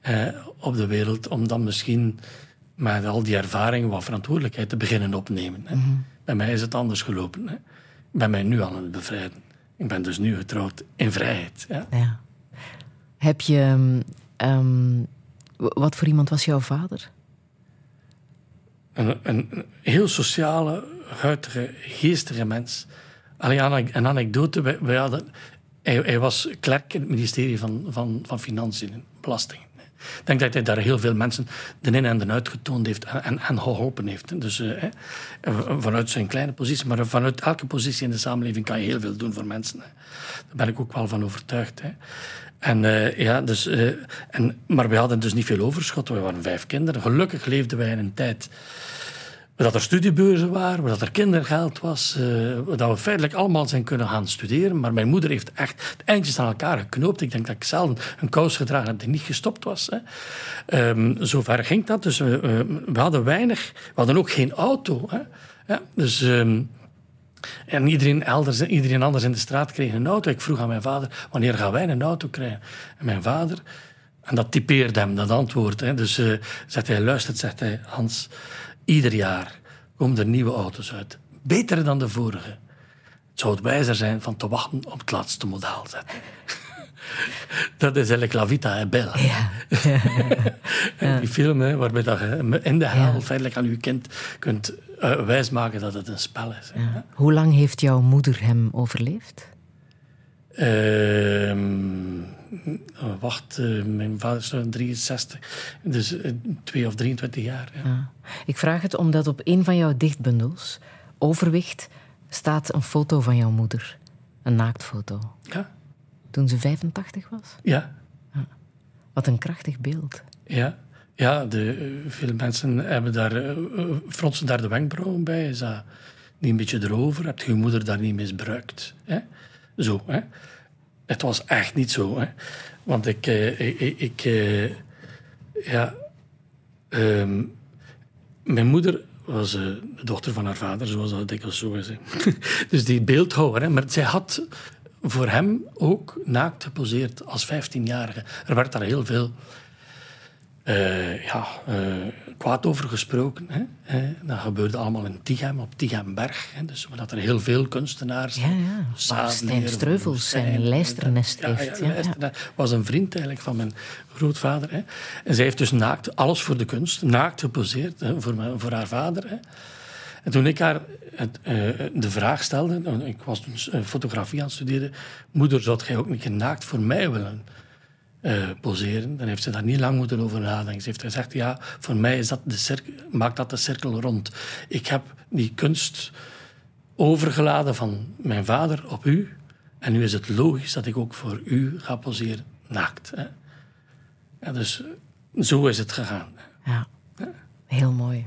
eh, op de wereld, om dan misschien met al die ervaring wat verantwoordelijkheid te beginnen opnemen. Hè. Bij mij is het anders gelopen. Hè. Ik ben mij nu aan het bevrijden. Ik ben dus nu getrouwd in vrijheid. Ja. Heb je... ehm, ehm, wat voor iemand was jouw vader? Een, een, heel sociale, guitige, geestige mens. Alleen een anekdote. Wij, hadden, hij, hij was klerk in het ministerie van, van, van Financiën en Belastingen. Ik denk dat hij daar heel veel mensen de in en de uit getoond heeft en, en, en geholpen heeft. Dus eh, vanuit zijn kleine positie, maar vanuit elke positie in de samenleving kan je heel veel doen voor mensen. Daar ben ik ook wel van overtuigd. Hè. En, eh, ja, dus, eh, en, maar we hadden dus niet veel overschot. We waren vijf kinderen. Gelukkig leefden wij in een tijd dat er studiebeurzen waren, dat er kindergeld was, uh, dat we feitelijk allemaal zijn kunnen gaan studeren. Maar mijn moeder heeft echt de eindjes aan elkaar geknoopt. Ik denk dat ik zelf een kous gedragen heb die niet gestopt was. Hè. Um, zover ging dat. Dus we, hadden weinig, we hadden ook geen auto. Hè. Ja, dus... Um, en iedereen, elders, iedereen anders in de straat kreeg een auto. Ik vroeg aan mijn vader, wanneer gaan wij een auto krijgen? En mijn vader, en dat typeerde hem, dat antwoord. Hè. Dus uh, zegt hij, luistert, zegt hij, Hans, ieder jaar komen er nieuwe auto's uit. Beter dan de vorige. Het zou het wijzer zijn van te wachten op het laatste model. dat is eigenlijk La Vita è Bella. Ja. ja. Die film hè, waarbij dat je in de hel feitelijk aan je kind kunt uh, wijsmaken dat het een spel is. Ja. Hoe lang heeft jouw moeder hem overleefd? Uh, wacht, uh, mijn vader is 63, dus uh, twee of 23 jaar. Ja. Ik vraag het omdat op een van jouw dichtbundels, Overwicht, staat een foto van jouw moeder. Een naaktfoto. Ja. Toen ze 85 was? Ja. Wat een krachtig beeld. Ja. Ja, de, uh, veel mensen hebben daar, uh, fronsen daar de wenkbrauwen bij. Is dat niet een beetje erover? Heb je je moeder daar niet misbruikt? Hè? Zo, hè? Het was echt niet zo. Hè? Want ik... Ik, ik ja... Um, mijn moeder was de dochter van haar vader, zoals dat dikwijls zo is. dus die beeldhouwer. Hè? Maar zij had voor hem ook naakt geposeerd als 15-jarige. Er werd daar heel veel uh, ja, uh, kwaad over gesproken. Hè? Dat gebeurde allemaal in Tichem, op Tichemberg. Hè? Dus dat er heel veel kunstenaars... Ja, ja. Stijn Streuvels zijn lijsternest ja, heeft. Ja, ja, was een vriend eigenlijk van mijn grootvader. Hè? En zij heeft dus naakt, alles voor de kunst, naakt geposeerd hè? Voor, mijn, voor haar vader. Hè? En toen ik haar het, uh, de vraag stelde, ik was toen fotografie aan het studeren, moeder, zou jij ook niet naakt voor mij willen uh, poseren, dan heeft ze daar niet lang moeten over nadenken. Ze heeft gezegd, ja, voor mij is dat de cirkel, maakt dat de cirkel rond. Ik heb die kunst overgeladen van mijn vader op u. En nu is het logisch dat ik ook voor u ga poseren, naakt. Hè. Ja, dus zo is het gegaan. Ja, heel mooi.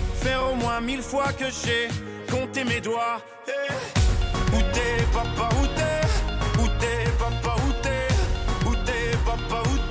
faire au moins mille fois que j'ai compté mes doigts. Hey. Où t'es, papa, où t'es? Où t'es, papa, où t'es? Où t'es, papa, où t'es?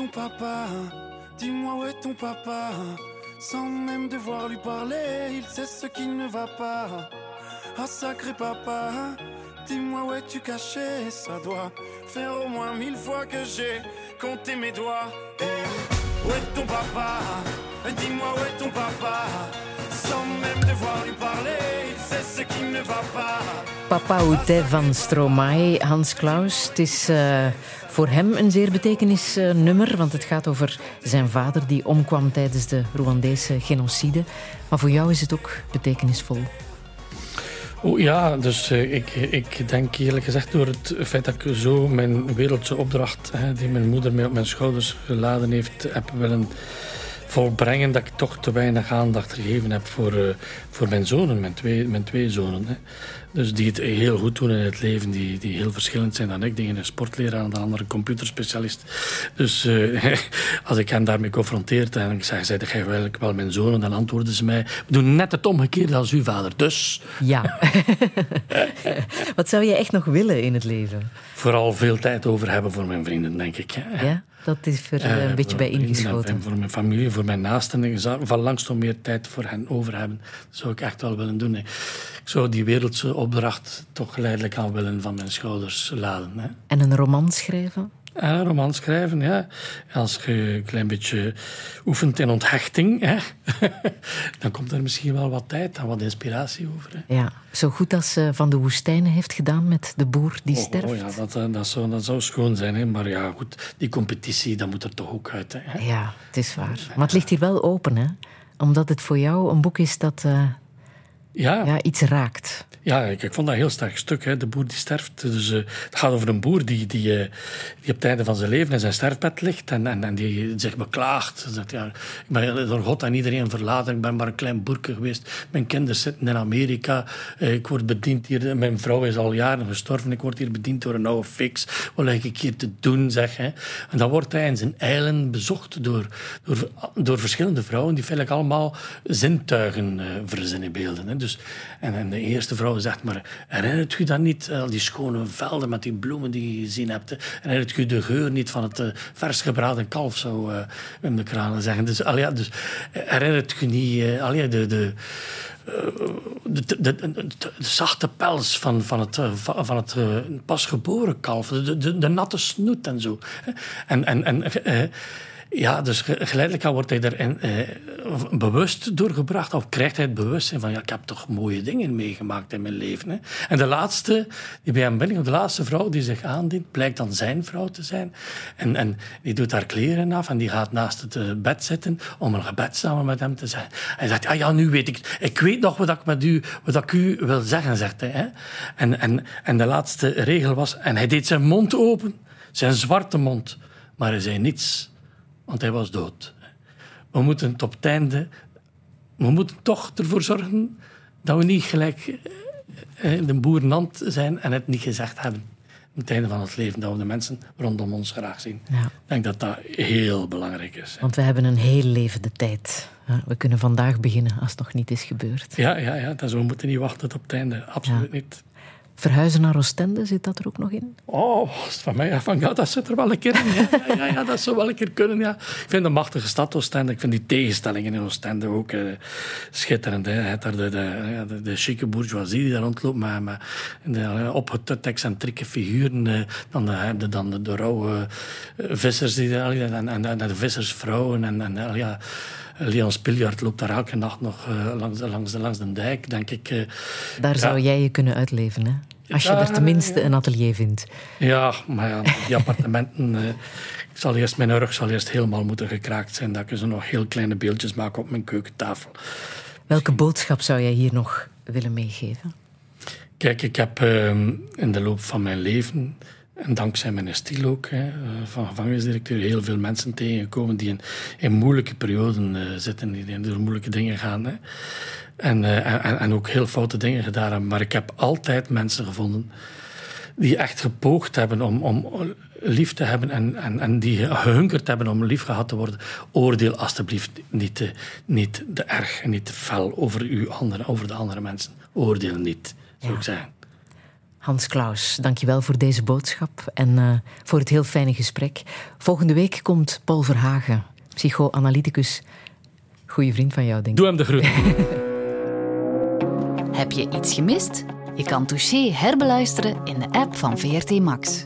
ton papa Dis-moi où est ton papa Sans même devoir lui parler, il sait ce qui ne va pas. Ah sacré papa, dis-moi où es-tu caché Ça doit faire au moins mille fois que j'ai compté mes doigts. Et où est ton papa Dis-moi où est ton papa Sans même devoir lui parler, il sait ce qui ne va pas. Papa Oute van Stromae, Hans Klaus. Het eh, voor hem een zeer betekenisnummer, nummer, want het gaat over zijn vader die omkwam tijdens de Rwandese genocide. Maar voor jou is het ook betekenisvol. Oh, ja, dus eh, ik, ik denk eerlijk gezegd door het feit dat ik zo mijn wereldse opdracht, hè, die mijn moeder mij op mijn schouders geladen heeft, heb willen volbrengen, dat ik toch te weinig aandacht gegeven heb voor, eh, voor mijn zonen, mijn twee, mijn twee zonen. Hè. Dus die het heel goed doen in het leven, die, die heel verschillend zijn dan ik. Die een sportleraar en de andere computerspecialist. Dus eh, als ik hen daarmee confronteer en ik zeg, zei jij eigenlijk wel mijn zonen? Dan antwoorden ze mij, we doen net het omgekeerde als uw vader. Dus... Ja. Wat zou je echt nog willen in het leven? Vooral veel tijd over hebben voor mijn vrienden, denk ik. Ja? Dat is er uh, een beetje bij ingeschoten. Voor mijn familie, voor mijn naasten. Ik zou van langs nog meer tijd voor hen over hebben. Dat zou ik echt wel willen doen. Ik zou die wereldse opdracht toch geleidelijk aan willen van mijn schouders laden. Hè. En een roman schrijven? Een roman schrijven, ja. Als je een klein beetje oefent in onthechting, hè, dan komt er misschien wel wat tijd en wat inspiratie over. Hè. Ja, zo goed als uh, Van de Woestijnen heeft gedaan met De Boer die oh, sterft. Oh ja, dat, uh, dat, zou, dat zou schoon zijn. Hè. Maar ja, goed, die competitie, dat moet er toch ook uit. Hè. Ja, het is waar. Maar het ligt hier wel open, hè. Omdat het voor jou een boek is dat uh, ja. Ja, iets raakt. Ja, ik, ik, vond dat een heel sterk stuk. Hè. De boer die sterft. Dus, uh, het gaat over een boer die, die, uh, die op het einde van zijn leven in zijn sterfbed ligt en, en, en die zich beklaagt. Zegt, ja, ik ben door God en iedereen verlaten. Ik ben maar een klein boerke geweest. Mijn kinderen zitten in Amerika. Uh, ik word bediend hier. Mijn vrouw is al jaren gestorven. Ik word hier bediend door een oude fix. Wat leg ik hier te doen, zeg. Hè. En dan wordt hij in zijn eilen bezocht door, door, door verschillende vrouwen die feitelijk allemaal zintuigen verzinnen beelden. Hè. Dus, en, en de eerste vrouw zegt, maar herinnert u dan niet, al die schone velden met die bloemen die je gezien hebt? Herinnert u de geur niet van het uh, vers gebraden kalf, zou uh, Wim de Kranen zeggen. Dus, al ja, dus herinnert u niet uh, de... de de, zachte pels van, van het, van het pasgeboren kalf, de, natte snoet en zo. En, en, en ja, dus geleidelijk aan wordt hij er eh, bewust doorgebracht, of krijgt hij het bewustzijn van, ja, ik heb toch mooie dingen meegemaakt in mijn leven. Hè. En de laatste die bij hem binnenkomt, de laatste vrouw die zich aandient, blijkt dan zijn vrouw te zijn. En, en die doet haar kleren af en die gaat naast het uh, bed zitten om een gebed samen met hem te zijn. Hij zegt, ah ja, nu weet ik, ik weet nog wat ik met u, wat ik u wil zeggen, zegt hij. Hè. En, en, en de laatste regel was, en hij deed zijn mond open, zijn zwarte mond, maar hij zei niets want hij was dood. We moeten het op het einde, we moeten toch ervoor zorgen dat we niet gelijk eh, eh, de boerenland zijn en het niet gezegd hebben. Op het einde van het leven, dat we de mensen rondom ons graag zien. Ja. Ik denk dat dat heel belangrijk is. Want we hebben een heel levende tijd. We kunnen vandaag beginnen als het nog niet is gebeurd. Ja, ja, ja dus we moeten niet wachten tot op het einde. Absoluut niet. Verhuizen naar Oostende, zit dat er ook nog in? Oh, als het van mij afhangt, ja, dat zit er wel een keer in. Ja, ja, ja, dat zou wel een keer kunnen, ja. Ik vind een machtige stad, Oostende. Ik vind die tegenstellingen in Oostende ook uh, schitterend. Hè. De, de, de, de chique bourgeoisie die daar rondloopt, maar, maar de opgetutte excentrieke figuren. Uh, dan de, dan de, de rauwe uh, vissers die, en, en, en, de vissersvrouwen en, en ja... Leon Spiljard loopt daar elke nacht nog langs, langs, langs de dijk, denk ik. Daar zou jij je kunnen uitleven, hè? Als je er tenminste een atelier vindt. Ja, maar ja, die appartementen... Ik zal eerst, mijn rug zal eerst helemaal moeten gekraakt zijn, dat ik zo nog heel kleine beeldjes maak op mijn keukentafel. Welke boodschap zou jij hier nog willen meegeven? Kijk, ik heb ehm, in de loop van mijn leven en dankzij mijn stil ook, hè, van gevangenisdirecteur, heel veel mensen tegengekomen die in, in moeilijke perioden uh, zitten, die door moeilijke dingen gaan. Hè. En, uh, en, en, ook heel foute dingen gedaan hebben. Maar ik heb altijd mensen gevonden die echt gepoogd hebben om, om lief te hebben en, en, en die gehunkerd hebben om lief gehad te worden. Oordeel alstublieft niet te, niet te erg en niet te fel over, uw andere, over de andere mensen. Oordeel niet, zou ja. ik zeggen. Hans Klaus, dankjewel voor deze boodschap en uh, voor het heel fijne gesprek. Volgende week komt Paul Verhagen psychoanalyticus. Goeie vriend van jou, denk ik. Doe hem de groet. Heb je iets gemist? Je kan Touché herbeluisteren in de app van VRT Max.